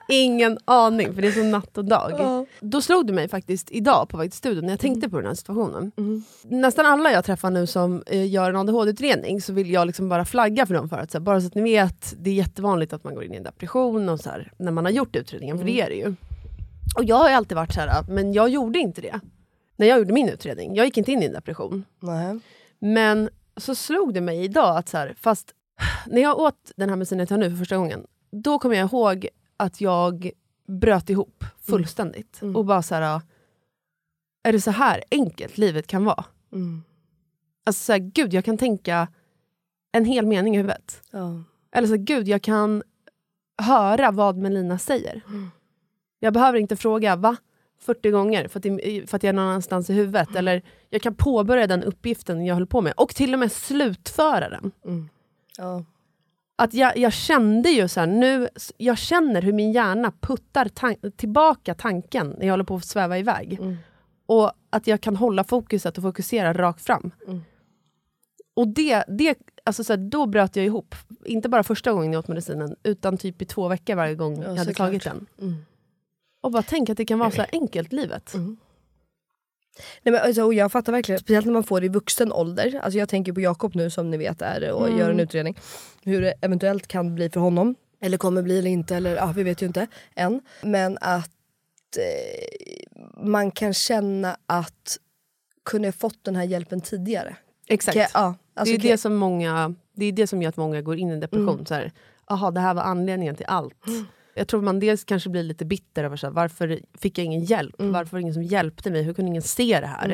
ingen aning, för det är som natt och dag. Då slog det mig faktiskt idag på väg till studion när jag tänkte på den här situationen. Nästan alla jag träffar nu som eh, gör en ADHD-utredning så vill jag liksom bara flagga för dem för att så här, bara så att ni vet, det är jättevanligt att man går in i en depression och så här, när man har gjort utredningen, för det är det ju. Och jag har alltid varit så här, men jag gjorde inte det. När jag gjorde min utredning, jag gick inte in i en depression. Nej. Men så slog det mig idag att så här, fast när jag åt den här medicinen jag tar nu för första gången, då kommer jag ihåg att jag bröt ihop fullständigt. Och bara så här, är det så här enkelt livet kan vara? Mm. Alltså så här, gud, jag kan tänka en hel mening i huvudet. Ja. Eller så här, gud, jag kan höra vad Melina säger. Jag behöver inte fråga va? 40 gånger för att, för att jag är någon annanstans i huvudet. Eller jag kan påbörja den uppgiften jag höll på med och till och med slutföra den. Ja. Att jag, jag kände ju så här, nu, jag känner hur min hjärna puttar tan- tillbaka tanken när jag håller på att sväva iväg. Och att jag kan hålla fokuset och fokusera rakt fram. Och det, det, alltså så här, då bröt jag ihop. Inte bara första gången jag åt medicinen, utan typ i två veckor varje gång jag hade tagit den. Och bara tänk att det kan vara så enkelt, livet. Nej, men alltså, och jag fattar verkligen, speciellt när man får det i vuxen ålder. Alltså, jag tänker på Jakob nu som ni vet är och gör en utredning. Hur det eventuellt kan bli för honom. Eller kommer bli eller inte, eller ja, vi vet ju inte än. Men att eh, man kan känna att kunde jag fått den här hjälpen tidigare? Exakt. Jag- ja, alltså, det, är det, som många, det är det som gör att många går in i depression. Så här, aha, det här var anledningen till allt. Jag tror man dels kanske blir lite bitter över så här, varför fick jag ingen hjälp? Varför var det ingen som hjälpte mig? Hur kunde ingen se det här?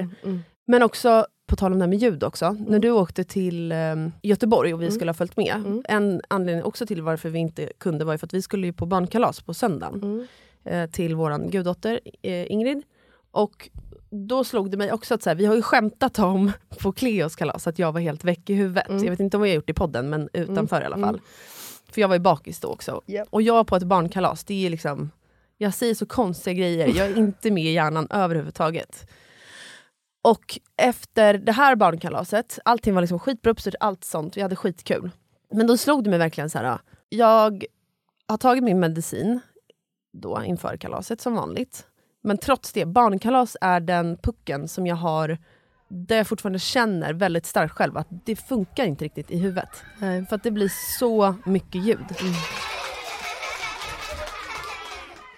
Men också, på tal om det här med ljud också. När du åkte till eh, Göteborg och vi skulle ha följt med. En anledning också till varför vi inte kunde var ju för att vi skulle ju på barnkalas på söndagen. Eh, till vår guddotter eh, Ingrid. Och då slog det mig också att så här, vi har ju skämtat om på Cleos kalas att jag var helt väck i huvudet. Jag vet inte om vi har gjort det i podden, men utanför i alla fall. För jag var ju bakis då också. Japp. Och jag på ett barnkalas, det är liksom... Jag säger så konstiga grejer, jag är inte med i hjärnan överhuvudtaget. Och efter det här barnkalaset, allting var liksom skitbra uppstyrt, allt sånt, vi hade skitkul. Men då slog det mig verkligen så här. jag har tagit min medicin då inför kalaset som vanligt. Men trots det, barnkalas är den pucken som jag har där jag fortfarande känner väldigt starkt själv att det funkar inte riktigt i huvudet. Nej. För att det blir så mycket ljud.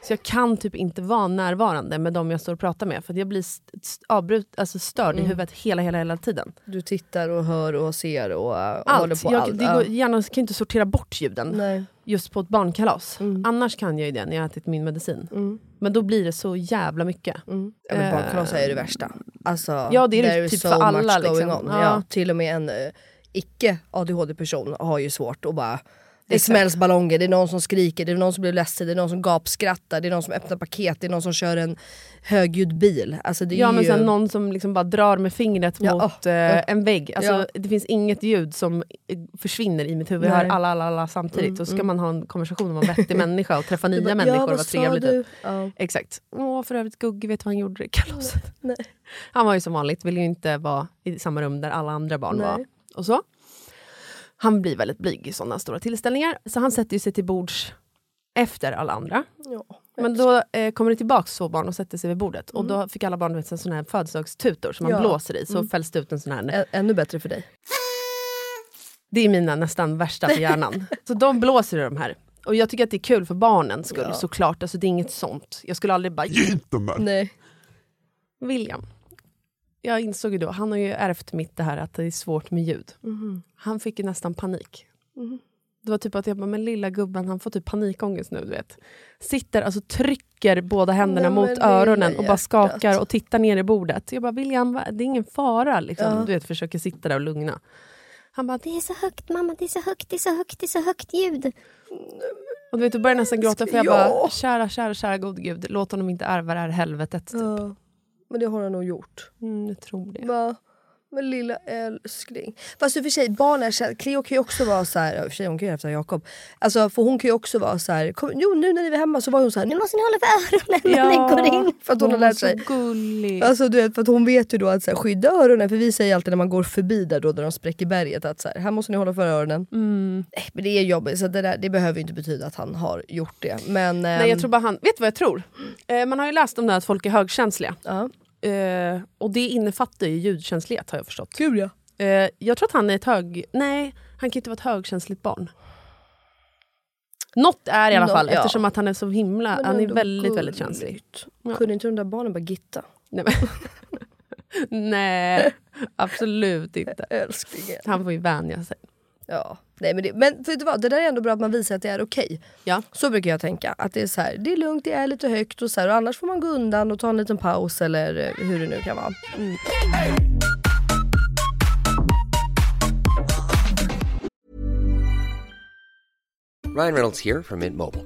Så jag kan typ inte vara närvarande med de jag står och pratar med för jag blir st- st- avbrut, alltså störd i huvudet hela, hela, hela tiden. Du tittar och hör och ser och, och håller Allt. på Jag, allt. det går, hjärnan kan inte sortera bort ljuden Nej. Just på ett barnkalas. Annars kan jag ju det när jag har ätit min medicin. Men då blir det så jävla mycket. Ja, men barnkalas är ju det värsta. Alltså, Ja, det är det typ so för alla, liksom. Ja. Ja. till och med en uh, icke ADHD-person har ju svårt att bara det smälls ballonger, det är någon som skriker, det är någon som blir ledsen, det är någon som gapskrattar, det är någon som öppnar paket, det är någon som kör en högljudd bil. Alltså det är Ja men ju... sen någon som liksom bara drar med fingret Ja, mot oh, eh, oh. en vägg. Alltså, Ja. Det finns inget ljud som försvinner i mitt huvud. Jag hör alla, alla, alla samtidigt. och så ska man ha en konversation om en vettig människa och träffa nya bara, människor ja, och vara trevlig. du? Typ. Ja. Exakt. Åh, för övrigt Gugge, vet du vad han gjorde i kalaset? Nej. Han var ju som vanligt, ville ju inte vara i samma rum där alla andra barn Nej. var. Och så. Han blir väldigt blyg i sådana stora tillställningar. Så han sätter ju sig till bords efter alla andra. Ja. Men då eh, kommer det tillbaka två barn och sätter sig vid bordet. Och då fick alla barn vet, en sån här födelsedagstutor som man Ja. blåser i. Så fälls det ut en sån här. Ä- ännu bättre för dig. Det är mina nästan värsta för hjärnan. så de blåser i de här. Och jag tycker att det är kul för barnens skull Ja. såklart. Alltså, det är inget sånt. Jag skulle aldrig bara Nej. William. Jag insåg ju då, han har ju ärvt mitt det här att det är svårt med ljud. Mhm. Han fick ju nästan panik. Det var typ att jag bara, men lilla gubben han får typ panikångest nu du vet. Sitter, alltså trycker båda händerna Nej, mot öronen och bara skakar och tittar ner i bordet. Jag bara, William det är ingen fara liksom. Ja. Du vet, försöker sitta där och lugna. Han bara, Det är så högt mamma, det är så högt, det är så högt, det är så högt ljud. och du vet, du börjar nästan gråta för jag Ja. bara, kära, kära, kära gode gud, låt honom inte ärva det här helvetet. Typ. Ja. Men det har han nog gjort. Mm, jag tror det. Va? Men lilla älskling. Fast i och för sig, barn är kär- Cleo kan ju också vara så här, ja, för sig hon kan ju efter Jakob. Alltså för hon kan ju också vara så här, kom, jo nu när ni var hemma så var hon så här, Nu måste ni hålla för öronen när ni går in. för att hon har var lärt sig. gullig. Alltså du vet, för att hon vet ju då att så här, skydda öronen, för vi säger alltid när man går förbi där då, där de spräcker berget att så här, här måste ni hålla för öronen. Mm. Nej, men det är jobbigt, så det, där, det behöver ju inte betyda att han har gjort det. Men, Nej, ehm, jag tror bara han, vet du vad jag tror? Eh, man har ju läst om det här att folk är högkänsliga. ja. Eh, och det innefattar ju ljudkänslighet har jag förstått. Gud ja. Eh, jag tror att han är ett hög... Nej, han kan inte vara ett högkänsligt barn. Något är i alla Nå- fall, ja. eftersom att han är så himla... Men han är väldigt, väldigt gulligt. känslig. Ja. Kunde inte de där barnen bara gitta? Nej, Nej absolut inte. Älsklingen. Han får ju vänja sig. Ja. Nej, men, det, men vet du vad, det där är ändå bra att man visar att det är okej. Ja. Så brukar jag tänka. Att det är så här, det är lugnt, det är lite högt och så här, och annars får man gå undan och ta en liten paus eller eh, hur det nu kan vara. Ryan Reynolds here from Mint Mobile.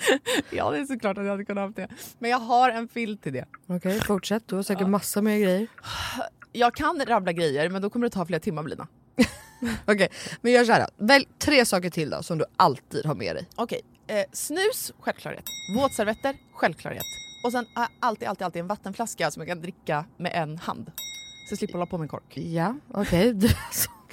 Ja, det är såklart att jag hade kunnat ha det. Men jag har en filt till det. Okej, fortsätt. Du har säkert massa mer grejer. Jag kan rabbla grejer, men då kommer det ta flera timmar Lina. Okej, men gör såhär. Välj tre saker till då som du alltid har med dig. Okej, eh, snus, självklarhet. Våtservetter, självklarhet. Och sen har jag alltid, alltid, alltid en vattenflaska som jag kan dricka med en hand. Så jag slipper hålla på med en kork. Ja, okej. Alltså,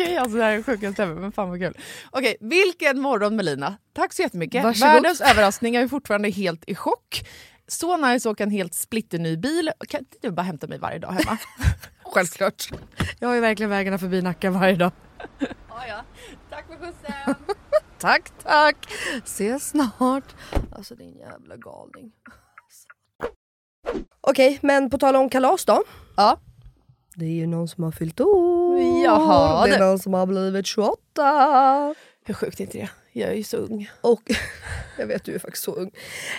Okej, alltså det här är sjukaste ever, men fan vad kul. Okej, vilken morgon Melina. Tack så jättemycket. Varsågod. Världens överraskning, jag är fortfarande helt i chock. Så nice att åka en helt splitterny bil. Kan inte du bara hämta mig varje dag hemma? Självklart. Jag har ju verkligen vägarna förbi Nacka varje dag. ja, ja. Tack för skjutsen. Tack, tack. Ses snart. Alltså din jävla galning. Okej, men på tal om kalas då. Ja. Det är ju någon som har fyllt år. Jaha, det är det- någon som har blivit 28. Hur sjukt är inte det? Jag är ju så ung. Och jag vet, du är faktiskt så ung.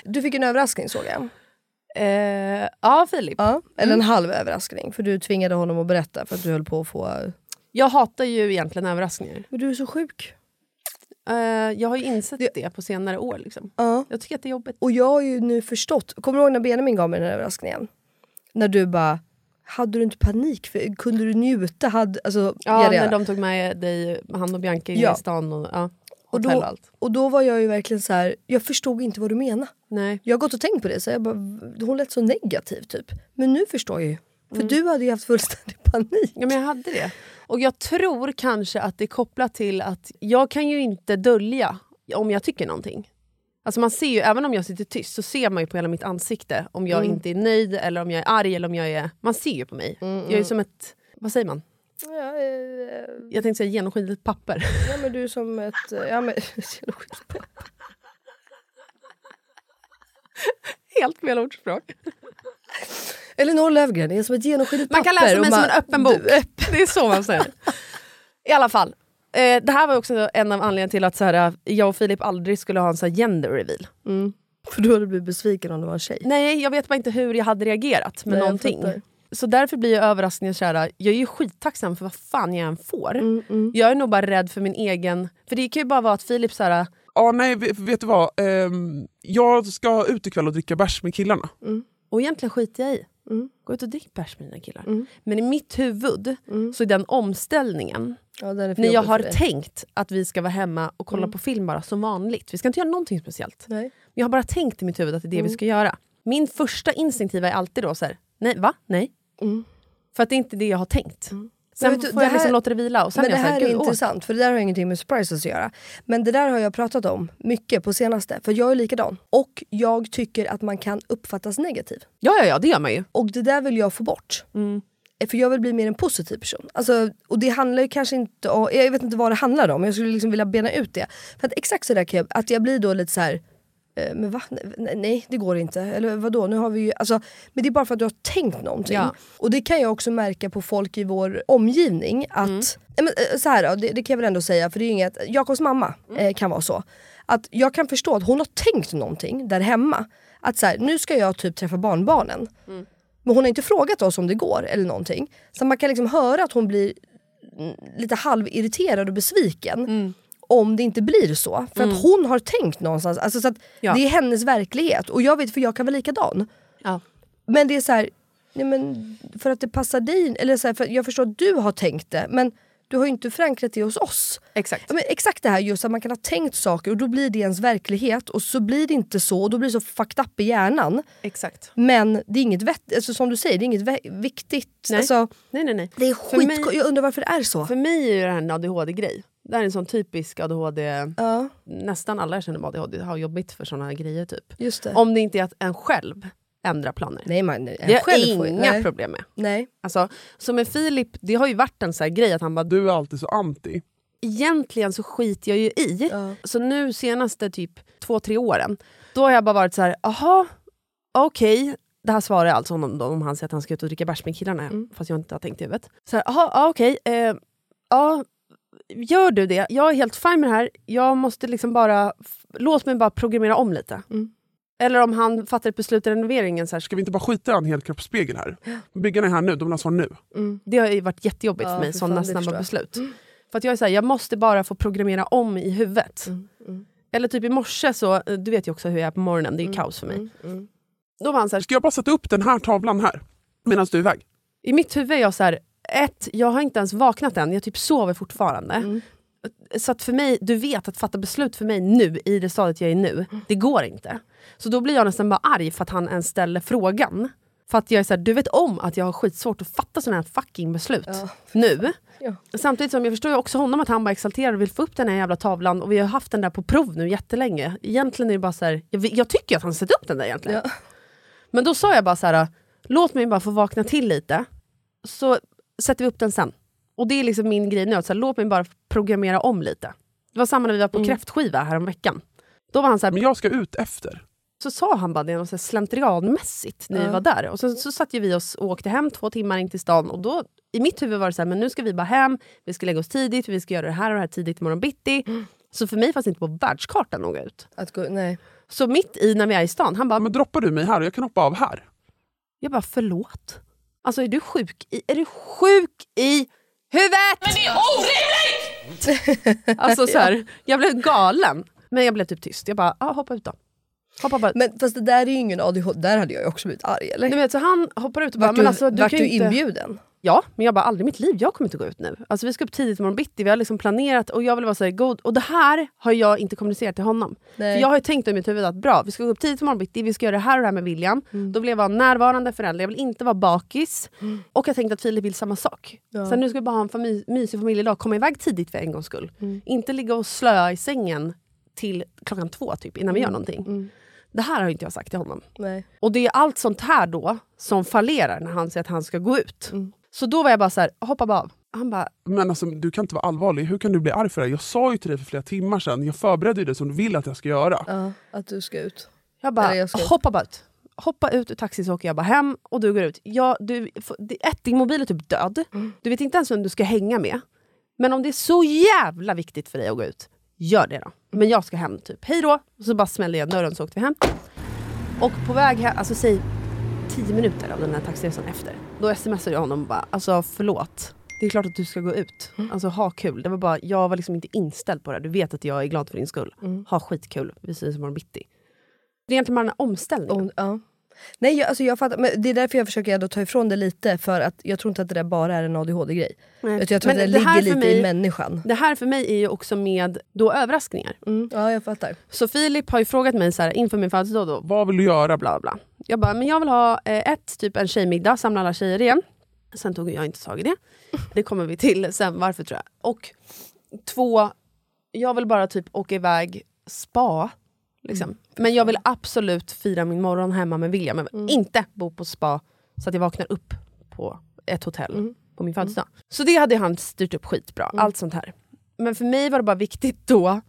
Du fick en överraskning såg jag. Eh, ja, Filip. Ja, eller en halv överraskning. För du tvingade honom att berätta för att du höll på att få... Jag hatar ju egentligen överraskningar. Men du är så sjuk. Eh, jag har ju insett det på senare år. Liksom. Ja. Jag tycker att det är jobbigt. Och jag har ju nu förstått. Kommer du ihåg när Benjamin gav mig den här överraskningen? När du bara... Hade du inte panik? För, kunde du njuta? Hade, alltså, Ja, yada. när de tog med dig, han och Bianca in Ja. i stan och ja, och, då, allt. och då var jag ju verkligen så här. jag förstod inte vad du menar. Nej. Jag har gått och tänkt på det, så jag bara, hon lät så negativ typ. Men nu förstår jag ju. För Mm. du hade ju haft fullständig panik. Ja, men jag hade det. Och jag tror kanske att det är kopplat till att jag kan ju inte dölja om jag tycker någonting. Alltså man ser ju, även om jag sitter tyst så ser man ju på hela mitt ansikte om jag Mm. inte är nöjd eller om jag är arg eller om jag är... Man ser ju på mig. Jag är som ett, vad säger man? Ja, eh, Jag tänkte säga genomskinligt papper. ja men du är som ett... Ja, men, Helt fel ordspråk. Elinor Löfgren är som ett genomskinligt Man kan papper. läsa mig som en öppen bok. Det är så man säger. I alla fall. Eh, det här var också en av anledningarna till att så här, jag och Filip aldrig skulle ha en så här gender reveal. Mm. För då hade du blivit besviken om det var en tjej. Nej, jag vet bara inte hur jag hade reagerat med Nej, någonting. Så därför blir jag överraskningen så här, jag är ju skittacksam för vad fan jag än får. Mm, Jag är nog bara rädd för min egen... För det kan ju bara vara att Filip så här, Ja, nej, vet, du vad? Ehm, jag ska ut ikväll och dricka bärs med killarna. och egentligen skiter jag i. Mm. Gå ut och drick bärs med dina killar. Men i mitt huvud så är den omställningen, Ja, den är när jag har tänkt att vi ska vara hemma och kolla på film bara som vanligt. Vi ska inte göra någonting speciellt. Nej. Men jag har bara tänkt i mitt huvud att det är det vi ska göra. Min första instinktiva är alltid då så här, nej va? Nej. För att det är inte det jag har tänkt. Sen vet får det jag liksom låta det vila och sen men det här här, är intressant, för det där har ingenting med surprises att göra. Men det där har jag pratat om mycket på senaste, för jag är likadan. Och jag tycker att man kan uppfattas negativ. Ja, ja, ja, det gör man ju. Och det där vill jag få bort. Eh, För jag vill bli mer en positiv person. Alltså, och det handlar ju kanske inte om, jag vet inte vad det handlar om, jag skulle liksom vilja bena ut det. För att exakt så där kan jag, att jag blir då lite så här. Eh, Men va? Nej, det går inte. Eller vadå? Nu har vi ju, alltså, men det är bara för att du har tänkt någonting. Ja. Och det kan jag också märka på folk i vår omgivning att men, eh, så här det, det kan jag väl ändå säga, för det är inget, Jakobs mamma eh, kan vara så. Att jag kan förstå att hon har tänkt någonting där hemma. Att så här, nu ska jag typ träffa barnbarnen. Men hon har inte frågat oss om det går eller någonting. Så man kan liksom höra att hon blir mm, lite halvirriterad och besviken. Om det inte blir så. För Mm. att hon har tänkt någonstans. Alltså så att Ja. Det är hennes verklighet. Och jag vet, för jag kan vara likadan. Ja. Men det är så här, nej men för att det passar dig. Eller så här, för jag förstår att du har tänkt det. Men du har ju inte förankrat det hos oss. Exakt. Ja, men exakt det här just att man kan ha tänkt saker och då blir det ens verklighet och så blir det inte så och då blir det så fucked up i hjärnan. Exakt. Men det är inget vett, alltså, som du säger, det är inget viktigt. Nej. Alltså, Nej, nej, nej. det är skit, mig- jag undrar varför det är så. För mig är det här en ADHD-grej. Det här är en sån typisk ADHD... Ja, Nästan alla jag känner med ADHD har jobbigt för såna här grejer. typ. just det. Om det inte är att en själv ändrar planer. nej, man, nej, det har själv jag inga nej. problem med. Nej. Alltså, så med Filip, det har ju varit en sån här grej att han bara Du är alltid så anti. egentligen så skiter jag ju i. Ja. Så nu senaste typ två, tre åren, då har jag bara varit så här, aha, okej. Det här svarar jag alltså honom då, om han säger att han ska ut och dricka bärs med killarna, Mm. fast jag inte har tänkt i huvudet. Så här, aha, ja, okej. eh, ja, gör du det? Jag är helt fine med det här. Jag måste liksom bara, låt mig bara programmera om lite. Mm. Eller om han fattar ett beslut i renoveringen. Så här, Ska vi inte bara skita i en helkroppsspegel här? Byggarna är här nu, de vill ha svar nu. Det har ju varit jättejobbigt Ja, för mig, för sådana snabba beslut. För att jag är så här, jag måste bara få programmera om i huvudet. Mm, Eller typ i morse, så, du vet ju också hur jag är på morgonen, det är ju kaos för mig. mm. Då var han så här, Ska jag bara sätta upp den här tavlan här? Medan du är iväg? i mitt huvud är jag så här, ett, jag har inte ens vaknat än, jag typ sover fortfarande. Mm. Så att för mig, du vet att fatta beslut för mig nu, i det stadiet jag är nu, det går inte. Så då blir jag nästan bara arg för att han ens ställer frågan. För att jag är så här, du vet om att jag har skitsvårt att fatta sådana här fucking beslut Ja. nu. Ja. Samtidigt som jag förstår ju också honom att han bara exalterar och vill få upp den här jävla tavlan och vi har haft den där på prov nu jättelänge. Egentligen är det bara så här, jag, jag tycker att han sätter upp den där egentligen. Ja. Men då sa jag bara så här, låt mig bara få vakna till lite, så sätter vi upp den sen. Och det är liksom min grej nu, att så här, låt mig bara programmera om lite. Det var samma när vi var på kräftskiva här om veckan. Då var han så här, Men jag ska ut efter. så sa han bara det något så här slentrianmässigt när vi var där. Och sen så satt vi oss och åkte hem två timmar in till stan och då i mitt huvud var det så här, men nu ska vi bara hem, vi ska lägga oss tidigt, vi ska göra det här och det här tidigt imorgon bitti. Så för mig fanns det inte på världskartan gå ut. Att gå, nej. Så mitt i när vi är i stan, han bara, Men droppar du mig här och jag kan hoppa av här? jag bara förlåt. Alltså är du sjuk i, är du sjuk i huvudet? Men det är orimligt! alltså så här, jag blev galen. Men jag blev typ tyst. Jag bara, ah, hoppa ut då. Hoppa bara. Men fast det där är ju ingen ADHD, där hade jag också blivit arg eller? Du vet, så han hoppar ut och bara, Vart men du, alltså, du vart du inte... inbjuden? Ja, men jag bara aldrig i mitt liv, jag kommer inte gå ut nu. Alltså vi ska upp tidigt imorgon bitti, vi har liksom planerat och jag vill vara så här god. Och det här har jag inte kommunicerat till honom. Nej. För jag har ju tänkt i mitt huvud att bra, vi ska gå upp tidigt imorgon bitti, vi ska göra det här och det här med William. Mm. Då vill jag vara närvarande förälder, jag vill inte vara bakis. Och jag tänkte att Filip vill samma sak. Ja. Så nu ska vi bara ha en fami- mysig familjedag, komma iväg tidigt för en gångs skull. Mm. Inte ligga och slöa i sängen till klockan två typ, innan vi gör någonting. Det här har inte jag sagt till honom. Nej. Och det är allt sånt här då som fallerar när han säger att han ska gå ut. Mm. Så då var jag bara så här, hoppa bara av. Han bara, Men alltså, du kan inte vara allvarlig. Hur kan du bli arg för det? Jag sa ju till dig för flera timmar sedan, jag förberedde ju det som du vill att jag ska göra. Ja, att du ska ut. jag bara jag ska ut. hoppa bara ut. Hoppa ut ur taxin så åker jag bara hem och du går ut. Ja, du, ett, din mobil är typ död. Mm. Du vet inte ens vem du ska hänga med. Men om det är så jävla viktigt för dig att gå ut, gör det då. Men jag ska hem, typ. Hej då! Och så bara smällde jag dörren så åkte vi hem. Och på väg hem, alltså säg 10 minuter av den här taxiresan efter, då smsade jag honom och bara alltså förlåt. Det är klart att du ska gå ut. Alltså ha kul. Det var bara, jag var liksom inte inställd på det. Du vet att jag är glad för din skull. Ha skitkul. Vi ses imorgon bitti. Det är egentligen bara en omställning. Om, ja. Nej, jag, alltså jag fattar, men det är därför jag försöker ändå ta ifrån det lite, för att jag tror inte att det där bara är en ADHD-grej. Nej. Jag tror att Men det, det här ligger lite i mig- människan. Det här för mig är ju också med då överraskningar. Mm. Ja, jag fattar. Så Filip har ju frågat mig så här, inför min födelsedag då, Vad vill du göra? bla bla. Jag bara, men jag vill ha eh, ett, typ en tjejmiddag, samla alla tjejer igen. Sen tog jag inte tag i det. Det kommer vi till sen, varför tror jag. Och två, jag vill bara typ åka iväg, spa. Liksom. Men jag vill absolut fira min morgon hemma med William. Men inte bo på spa så att jag vaknar upp på ett hotell på min födelsedag. Så det hade han styrt upp skitbra, allt sånt här. Men för mig var det bara viktigt då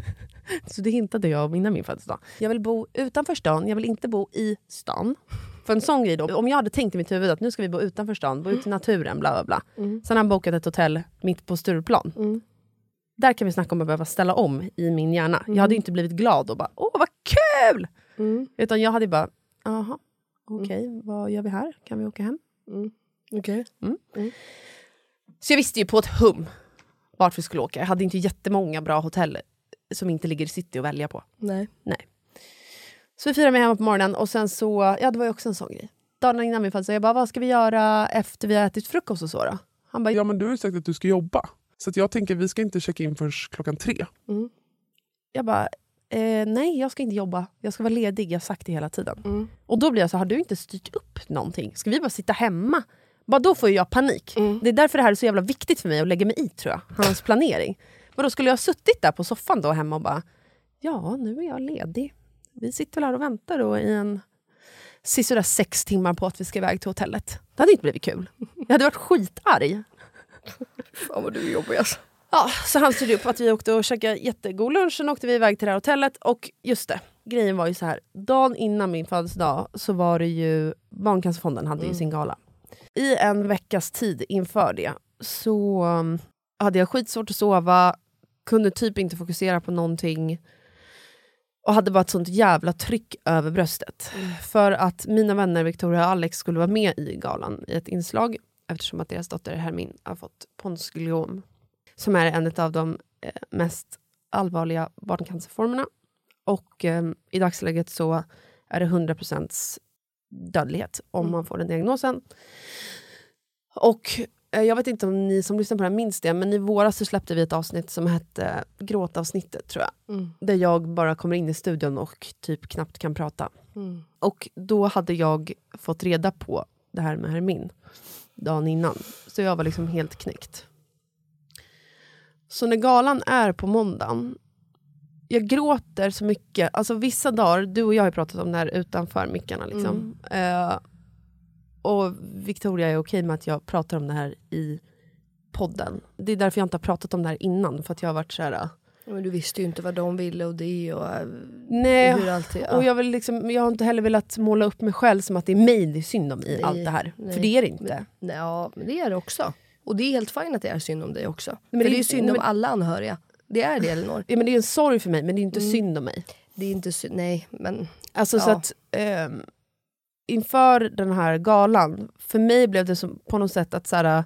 så det hintade jag om innan min födelsedag. Jag vill bo utanför stan, jag vill inte bo i stan. För en sån grej då, om jag hade tänkt i mitt huvud att nu ska vi bo utanför stan, bo ute i naturen, bla bla bla. Mm. Sen har han bokat ett hotell mitt på Stureplan. Mm. Där kan vi snacka om att behöva ställa om i min hjärna. Mm. Jag hade ju inte blivit glad och bara åh vad kul! Mm. Utan jag hade bara, jaha, okej, vad gör vi här? Kan vi åka hem? Mm. Så jag visste ju på ett hum vart vi skulle åka. Jag hade inte jättemånga bra hotell som inte ligger i city att välja på. Nej. Nej. Så vi firade mig hemma på morgonen och sen så, ja det var ju också en sån grej. Dagen innan min födelsedag, jag bara, vad ska vi göra efter vi har ätit frukost och så då? Han bara, Ja men du har ju sagt att du ska jobba. Så att jag tänker vi ska inte checka in förrän klockan tre. jag bara, eh, nej jag ska inte jobba, jag ska vara ledig, jag har sagt det hela tiden. Mm. Och då blir jag så, har du inte styrt upp någonting? Ska vi bara sitta hemma? Bara då får jag panik. Det är därför det här är så jävla viktigt för mig att lägga mig i tror jag, hans planering. Men då skulle jag ha suttit där på soffan då hemma och bara, ja nu är jag ledig. Vi sitter väl här och väntar då i en sisådär sex timmar på att vi ska iväg till hotellet. Det hade inte blivit kul. Jag hade varit skitarg. Fan vad du är jobbig alltså. Ja, så han styrde upp att vi åkte och käkade jättegod lunch, sen åkte vi iväg till det här hotellet. Och just det, grejen var ju så här. dagen innan min födelsedag så var det ju, Barncancerfonden hade ju sin gala. I en veckas tid inför det så um, hade jag skitsvårt att sova, kunde typ inte fokusera på någonting. Och hade bara ett sånt jävla tryck över bröstet. För att mina vänner Victoria och Alex skulle vara med i galan i ett inslag eftersom att deras dotter Hermin har fått Pons gliom som är en av de eh, mest allvarliga barncancerformerna. Och eh, i dagsläget så är det 100% dödlighet om man får den diagnosen. Och eh, jag vet inte om ni som lyssnar på det här minns det, men i våras så släppte vi ett avsnitt som hette Gråtavsnittet tror jag. Mm. Där jag bara kommer in i studion och typ knappt kan prata. Mm. Och då hade jag fått reda på det här med Hermin dagen innan. Så jag var liksom helt knäckt. Så när galan är på måndagen, jag gråter så mycket. Alltså vissa dagar, du och jag har pratat om det här utanför mickarna. Liksom. Eh, och Victoria är okej med att jag pratar om det här i podden. Det är därför jag inte har pratat om det här innan. För att jag har varit så här... Ja, Men du visste ju inte vad de ville och det och äh, Nej, hur allt är. och jag, vill liksom, jag har inte heller velat måla upp mig själv som att det är mig det är synd om i Nej, allt det här. nej. För det är det inte. Men, nej, ja, men det är det också. Och det är helt fint att det är synd om dig också. Men För det är- är synd men- om alla anhöriga. Det är det Elinor. Ja, men det är en sorg för mig, men det är inte Mm. synd om mig. Det är inte synd, nej men... Alltså så Ja. att ehm, inför den här galan, för mig blev det som, på något sätt att så här,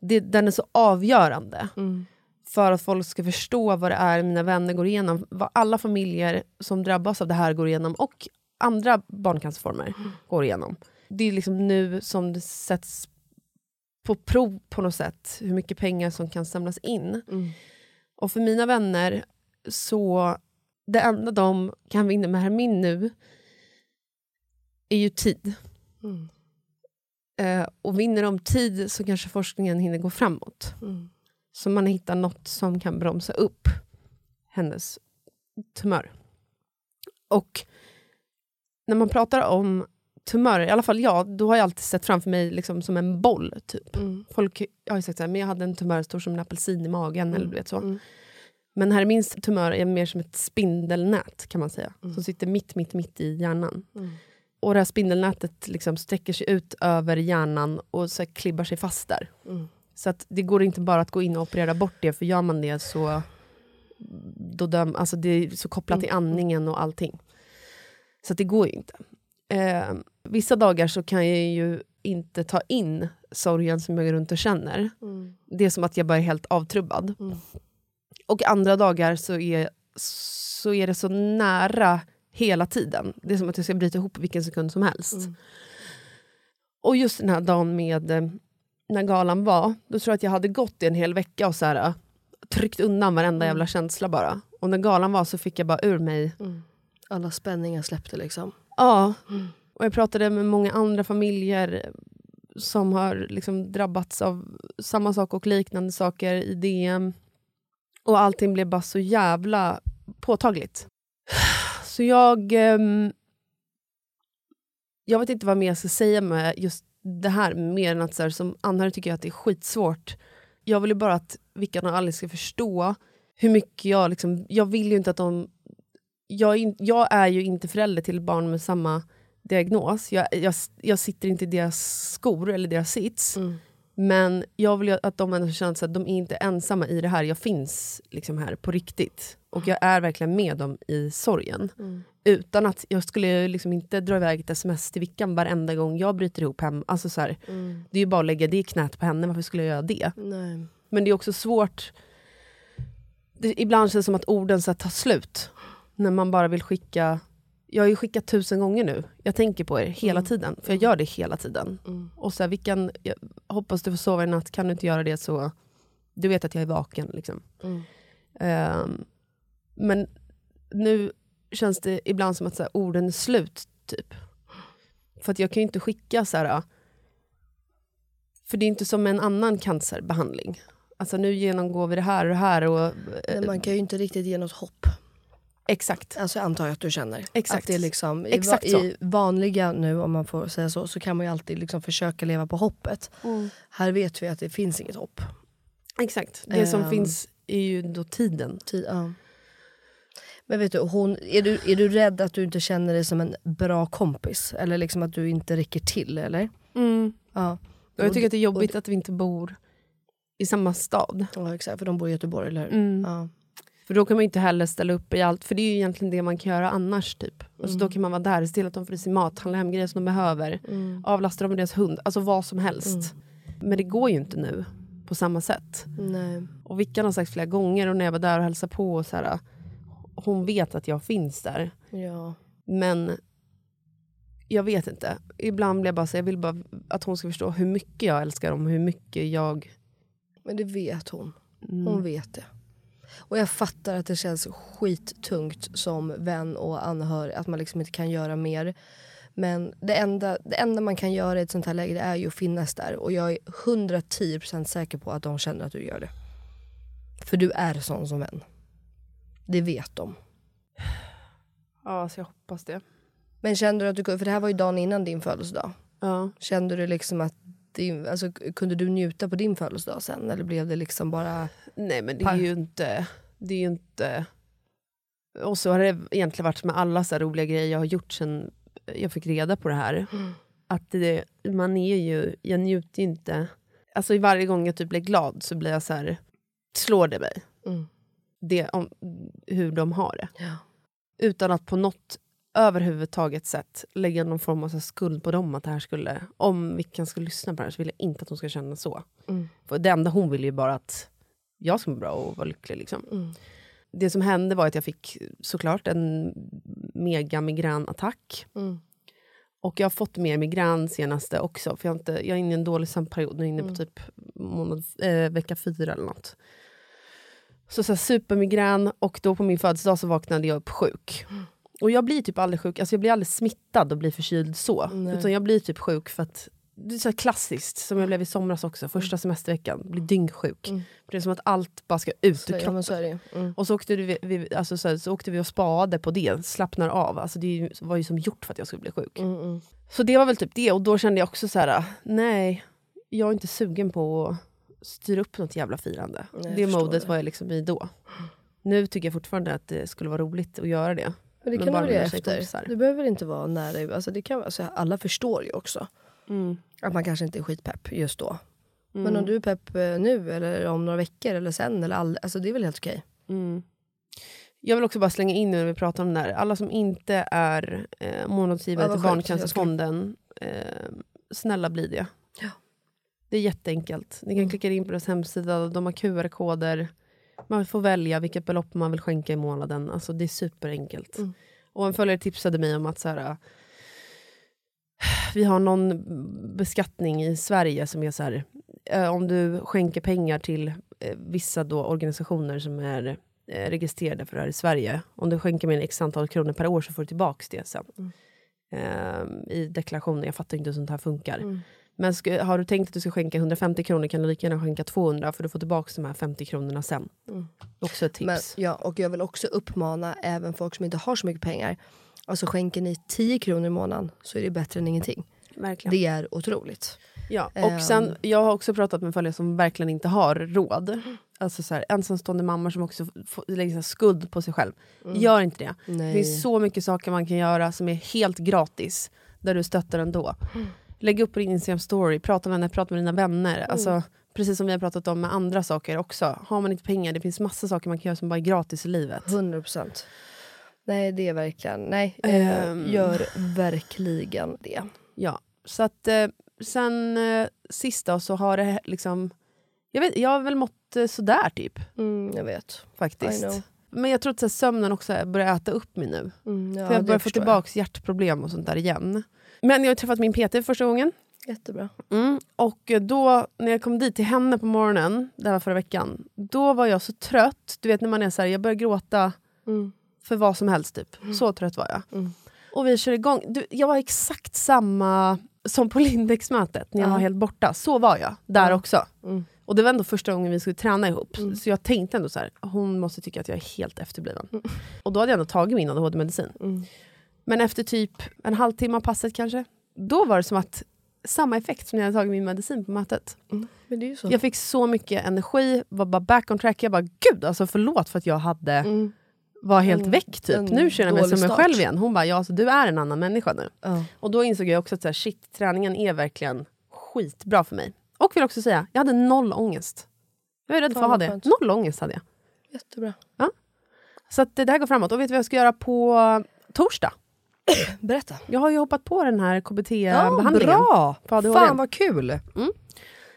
det, den är så avgörande. Mm. För att folk ska förstå vad det är mina vänner går igenom, vad alla familjer som drabbas av det här går igenom och andra barncancerformer går igenom. Det är liksom nu som det sätts på prov på något sätt, hur mycket pengar som kan samlas in. Mm. Och för mina vänner så, det enda de kan vinna med Hermin nu är ju tid. Mm. Eh, och vinner de tid så kanske forskningen hinner gå framåt. Mm. Så man hittar något som kan bromsa upp hennes tumör. Och när man pratar om tumörer, i alla fall jag, då har jag alltid sett framför mig liksom som en boll. typ. Mm. Folk har ju sagt så här, men jag hade en tumör stor som en apelsin i magen. eller du vet så. Mm. Men här min tumör är mer som ett spindelnät kan man säga. Mm. Som sitter mitt, mitt, mitt i hjärnan. Mm. Och det här spindelnätet liksom sträcker sig ut över hjärnan och så klibbar sig fast där. Mm. Så att det går inte bara att gå in och operera bort det, för gör man det så då dör, man- alltså det är så kopplat till andningen och allting. Så det går ju inte. Eh, vissa dagar så kan jag ju inte ta in sorgen som jag går runt och känner. Mm. Det är som att jag bara är helt avtrubbad. Mm. Och andra dagar så är, så är det så nära hela tiden. Det är som att jag ska bryta ihop vilken sekund som helst. Mm. Och just den här dagen med eh, när galan var, då tror jag att jag hade gått i en hel vecka och så här, eh, tryckt undan varenda jävla känsla bara. Och när galan var så fick jag bara ur mig Mm. Alla spänningar släppte liksom. Ja, Mm. och jag pratade med många andra familjer som har liksom drabbats av samma sak och liknande saker i DM. Och allting blev bara så jävla påtagligt. Så jag... ehm, jag vet inte vad mer jag ska säga med just det här, mer än att så här, som anhörig tycker jag att det är skitsvårt. Jag vill ju bara att Vickan och Alice ska förstå hur mycket jag... Liksom, jag vill ju inte att de jag är, in, jag är ju inte förälder till barn med samma diagnos. Jag, jag, jag sitter inte i deras skor eller deras sits. Mm. Men jag vill ju att de ändå känner att de är inte ensamma i det här. Jag finns liksom här på riktigt. Och jag är verkligen med dem i sorgen. Mm. Utan att jag skulle liksom inte dra iväg ett sms till Vickan varenda gång jag bryter ihop hem. Alltså så här, Mm. Det är ju bara att lägga det i knät på henne, varför skulle jag göra det? Nej. Men det är också svårt. Det, ibland känns det som att orden så tar slut. När man bara vill skicka... Jag har ju skickat tusen gånger nu. Jag tänker på er hela tiden. För jag gör det hela tiden. Mm. Och så här, vilken, jag hoppas du får sova i natt. Kan du inte göra det så... Du vet att jag är vaken. Liksom. Mm. Ehm, men nu känns det ibland som att så här, orden är slut. typ. För att jag kan ju inte skicka så här... För det är inte som en annan cancerbehandling. Alltså nu genomgår vi det här och det här. Och, Men man kan ju inte riktigt ge något hopp. Exakt. Alltså antar jag att du känner. Exakt. Att det är liksom, i, Exakt så. I vanliga nu, om man får säga så, så kan man ju alltid liksom försöka leva på hoppet. Mm. Här vet vi att det finns inget hopp. Exakt. Det som Ehm. finns är ju då tiden. Ti- ja. Men vet du, hon, är, du, är du rädd att du inte känner dig som en bra kompis? Eller liksom att du inte räcker till? Eller? Mm. Ja. Och jag tycker att det är jobbigt att vi inte bor i samma stad. Ja exakt, för de bor i Göteborg eller hur? Mm. Ja. För då kan man ju inte heller ställa upp i allt, för det är ju egentligen det man kan göra annars. typ. Alltså Mm. Då kan man vara där, se till att de får i sig mat, handla hem grejer som de behöver, Mm. avlasta dem med deras hund, alltså vad som helst. Men det går ju inte nu på samma sätt. Nej. Och Vickan har sagt flera gånger, och när jag var där och hälsade på, och så här, hon vet att jag finns där. Ja. Men jag vet inte. Ibland blir jag bara så jag vill bara att hon ska förstå hur mycket jag älskar dem, hur mycket jag... Men det vet hon. Mm. Hon vet det. Och jag fattar att det känns skittungt som vän och anhörig att man liksom inte kan göra mer. Men det enda, det enda man kan göra i ett sånt här läge är ju att finnas där. Och jag är 110% säker på att de känner att du gör det. För du är sån som vän. Det vet de. Ja, så jag hoppas det. Men kände du att du kunde, för det här var ju dagen innan din födelsedag. Ja. Kände du liksom att din, alltså, kunde du njuta på din födelsedag sen? Eller blev det liksom bara... Nej men det är ju inte... Det är inte... Och så har det egentligen varit med alla så roliga grejer jag har gjort sen jag fick reda på det här. Att det, man är ju... Jag njuter ju inte... Alltså varje gång jag typ blir glad så blir jag så här... Slår det mig? Mm. Det, om, hur de har det. Ja. Utan att på något överhuvudtaget sätt lägga någon form av skuld på dem. Att det här skulle, om Vickan skulle lyssna på det här så vill jag inte att hon ska känna så. Mm. För det enda hon vill är ju bara att jag ska må bra och vara lycklig. Liksom. Mm. Det som hände var att jag fick såklart en mega migränattack. Mm. Och jag har fått mer migrän senaste också. För jag, inte, jag är inne i en dålig sömnperiod. Nu är jag inne på Mm. typ månad, eh, vecka fyra eller något. Så, så här, supermigrän och då på min födelsedag så vaknade jag upp sjuk. Och jag blir typ aldrig sjuk, alltså jag blir aldrig smittad och blir förkyld så. Nej. Utan jag blir typ sjuk för att, det är så klassiskt, som jag blev i somras också, första semesterveckan, blir dyngsjuk. Mm. Det är som att allt bara ska ut ur ja, kroppen. ju. Mm. Och så åkte, vi, vi, alltså så, här, så åkte vi och spade på det, slappnar av. Alltså det var ju som gjort för att jag skulle bli sjuk. Mm, mm. Så det var väl typ det, och då kände jag också så här: nej, jag är inte sugen på att styra upp något jävla firande. Nej, det modet det. var jag liksom i då. Nu tycker jag fortfarande att det skulle vara roligt att göra det. Men det Men kan du väl med det efter. Det behöver inte vara nära. Alltså det kan, alltså alla förstår ju också Mm. att man kanske inte är skitpepp just då. Men Mm. om du är pepp eh, nu eller om några veckor eller sen, eller all, alltså det är väl helt okej. Mm. Jag vill också bara slänga in nu när vi pratar om det här. Alla som inte är eh, månadsgivare Ja, till Barncancerfonden, eh, snälla bli det. Ja. Det är jätteenkelt. Ni kan Mm. klicka in på deras hemsida, de har QR-koder. Man får välja vilket belopp man vill skänka i månaden. Alltså, det är superenkelt. Mm. Och en följare tipsade mig om att så här, vi har någon beskattning i Sverige som är så här, eh, om du skänker pengar till eh, vissa då organisationer som är registrerade för det här i Sverige. Om du skänker mer än x antal kronor per år så får du tillbaka det sen. Mm. Eh, I deklarationen, jag fattar inte hur sånt här funkar. Mm. Men ska, har du tänkt att du ska skänka 150 kronor kan du lika gärna skänka 200 för du får tillbaka de här 50 kronorna sen. Mm. Också ett tips. Men, ja, och jag vill också uppmana även folk som inte har så mycket pengar. Alltså skänker ni 10 kronor i månaden så är det bättre än ingenting. Verkligen. Det är otroligt. Ja, Ehm. och sen, jag har också pratat med följare som verkligen inte har råd. Alltså så här, ensamstående mammor som också får, lägger skuld på sig själv. Mm. Gör inte det. Nej. Det finns så mycket saker man kan göra som är helt gratis. där du stöttar ändå. Lägg upp på din Instagram story, prata med henne, prata med dina vänner. Alltså, precis som vi har pratat om med andra saker också. Har man inte pengar, det finns massa saker man kan göra som bara är gratis i livet. 100%. Nej det är verkligen, nej. Ehm. Gör verkligen det. Ja, så att eh, sen eh, sista så har det liksom... Jag, vet, jag har väl mått eh, sådär typ. Mm, jag vet. Faktiskt. Men jag tror att så här, sömnen också börjar äta upp mig nu. Mm, ja, för jag börjar få jag. tillbaka hjärtproblem och sånt där igen. Men jag har träffat min PT första gången. Jättebra. Mm. Och då, när jag kom dit till henne på morgonen, det här förra veckan, då var jag så trött. Du vet när man är så här, jag börjar gråta Mm. för vad som helst typ. Så trött var jag. Mm. Och vi kör igång. Du, jag var exakt samma som på Lindex-mötet när jag Ja. var helt borta. Så var jag där också. Mm. Och det var ändå första gången vi skulle träna ihop. Mm. Så jag tänkte ändå så här, hon måste tycka att jag är helt efterbliven. Och då hade jag ändå tagit min ADHD-medicin. Mm. Men efter typ en halvtimme av passet kanske, då var det som att samma effekt som när jag hade tagit min medicin på mötet. Så. Jag fick så mycket energi, var bara back on track. Jag bara, gud alltså förlåt för att jag hade Mm. var helt En- väck typ. en Nu känner jag mig som mig själv igen. Hon bara, ja alltså, du är en annan människa nu. Ja. Och då insåg jag också att så här, shit, träningen är verkligen skitbra för mig. Och vill också säga, jag hade noll ångest. Jag är rädd för Fan, att ha det. skönt. Noll ångest hade jag. Jättebra. Så att det det här går framåt. Och vet du vad jag ska göra på torsdag? Berätta. Jag har ju hoppat på den här Ja, KBT-behandlingen. bra! på ADHD. Fan vad kul!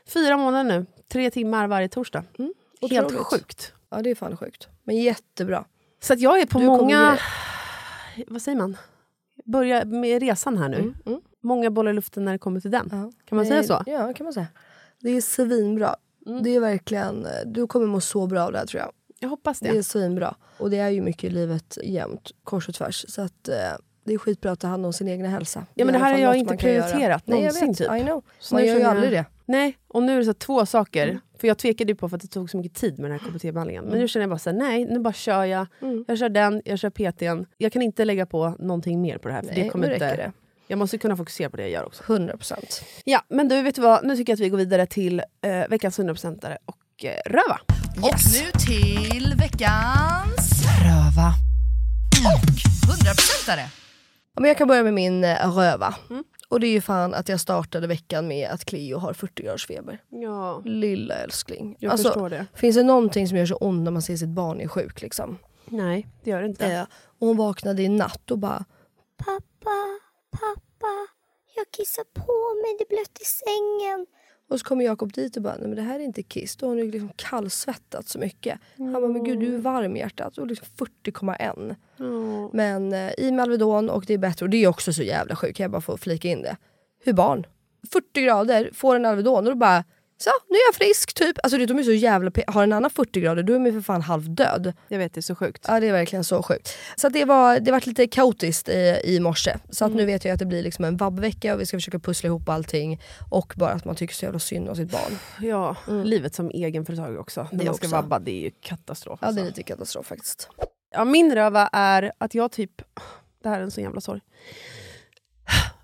Fyra månader nu. Tre timmar varje torsdag. Helt otroligt. sjukt. Ja det är fan sjukt. Men jättebra. Så att jag är på Du många... Vad säger man? Börja med resan här nu. Mm, mm. Många bollar i luften när det kommer till den. Ja. Kan man säga Nej, så? Ja kan man säga. Det är svinbra. Mm. Det är verkligen, du kommer må så bra av det här tror jag. Jag hoppas det. Det är svinbra. Och det är ju mycket i livet jämt, kors och tvärs. Så att, eh, det är skitbra att ta hand om sin egen hälsa. Ja, men det här har jag inte prioriterat Nej, jag någonsin, vet. typ. I know. Så Man nu gör ju aldrig det. Nej, och nu är det så två saker. För jag tvekade ju på för att det tog så mycket tid med den här KBT-behandlingen. Men nu känner jag bara så här, nej, nu bara kör jag. Mm. Jag kör den, jag kör PTn. Jag kan inte lägga på någonting mer på det här. För Nej, det kommer nu inte, det. Jag måste kunna fokusera på det jag gör också. 100%. Ja, men du, vet du vad? Nu tycker jag att vi går vidare till eh, veckans 100%are och eh, röva. Och nu till veckans röva. Och 100%are. Men jag kan börja med min eh, röva. Mm. Och det är ju fan att jag startade veckan med att Cleo har 40 graders feber. Ja, Lilla älskling. jag Alltså, förstår det. Finns det någonting som gör så ont när man ser sitt barn är sjuk liksom? Nej, det gör det inte. Eh, och hon vaknade i natt och bara Pappa, pappa, jag kissar på mig, det är blött i sängen. Och så kommer Jakob dit och bara, nej men det här är inte kiss. Då har hon liksom kallsvettat så mycket. Han bara, men gud du är varm i hjärtat. Och liksom 40,1. Mm. Men eh, i med Alvedon och det är bättre. Och det är också så jävla sjukt, kan jag bara få flika in det. Hur barn, 40 grader, får en Alvedon och då bara, så nu är jag frisk typ. Alltså de är så jävla Har en annan 40 grader då är man för fan halvdöd. Jag vet, det är så sjukt. Ja det är verkligen så sjukt. Så det var det varit lite kaotiskt i, i morse. Så att nu vet jag att det blir liksom en vabbvecka och vi ska försöka pussla ihop allting. Och bara att man tycker så jävla synd om sitt barn. Ja, livet som egenföretagare också. När Det man ska också. vabba, det är ju katastrof. Ja det är alltså. lite katastrof faktiskt. Ja, min röva är att jag typ, det här är en sån jävla sorg,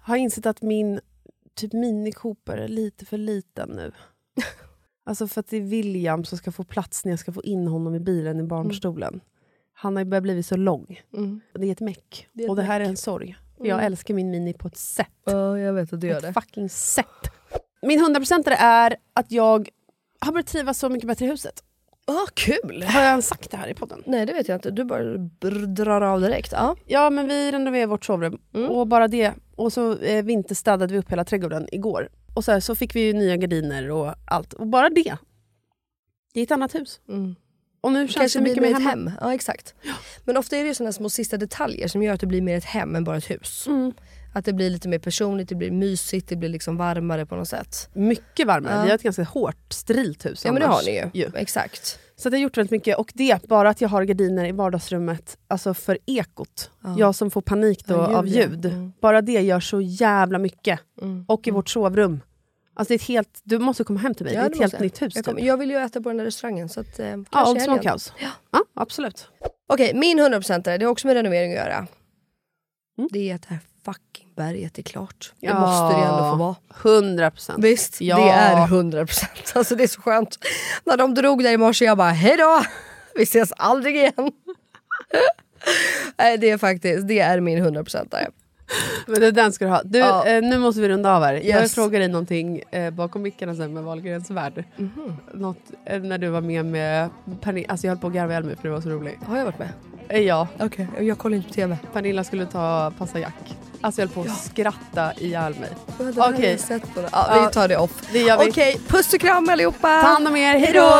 har insett att min typ Mini Cooper är lite för liten nu. Alltså för att det är William som ska få plats när jag ska få in honom i bilen i barnstolen. Han har ju börjat bli så lång. Mm. Det är ett meck. Och det här är en sorg. För jag Mm. älskar min Mini på ett sätt. Ja jag vet att du gör ett det. fucking sätt. Min 100% är att jag har börjat trivas så mycket bättre i huset. Ah, kul! Har jag sagt det här i podden? Nej det vet jag inte, du bara drar av direkt. Ja. Ja, men vi renoverade vårt sovrum. Mm. Och bara det. Och så eh, vinterstädade vi upp hela trädgården igår. Och så, här, så fick vi ju nya gardiner och allt. Och bara det. Det är ett annat hus. Mm. Och nu känns kanske det mycket mer hemma. hem. Ja exakt. Men ofta är det ju sådana små sista detaljer som gör att det blir mer ett hem än bara ett hus. Mm. Att det blir lite mer personligt, det blir mysigt, det blir liksom varmare på något sätt. Mycket varmare. Ja. Vi har ett ganska hårt, sterilt hus Ja men det har ni ju. Exakt. Så det har gjort väldigt mycket. Och det, bara att jag har gardiner i vardagsrummet, alltså för ekot. Ja. Jag som får panik då Ja, ljud, av ljud. Mm. Bara det gör så jävla mycket. Mm. Och i vårt sovrum. Alltså det är ett helt, du måste komma hem till mig, det är ett helt jag. nytt hus. Jag, typ. jag vill ju äta på den där restaurangen så att, eh, Ja, Old. Smokehouse. Ja. Absolut. Okej, min 100% det har också med renovering att göra. Mm. Det är det här fucking berget är klart. Det Ja. måste det ändå få vara. 100 procent. Visst, Ja. det är 100%. Alltså det är så skönt. När de drog där i morse jag bara hejdå, vi ses aldrig igen. Nej det är faktiskt, det är min 100% där. Men det, den ska du ha. Du, Ja. eh, nu måste vi runda av här. Jag Yes. fråga dig någonting eh, bakom mickarna sen med Wahlgrens värld. Något, eh, när du var med med Pernilla, alltså jag höll på att garva ihjäl mig för det var så roligt. Har jag varit med? Eh, ja. Okej, jag kollar inte på TV. Pernilla skulle ta passa Jack. Alltså jag höll på att skratta ihjäl mig. Ja, Okej. jag sett på det. Ja, Ja. vi tar det off. Okej, puss och kram allihopa! Ta hand om er, Hej då!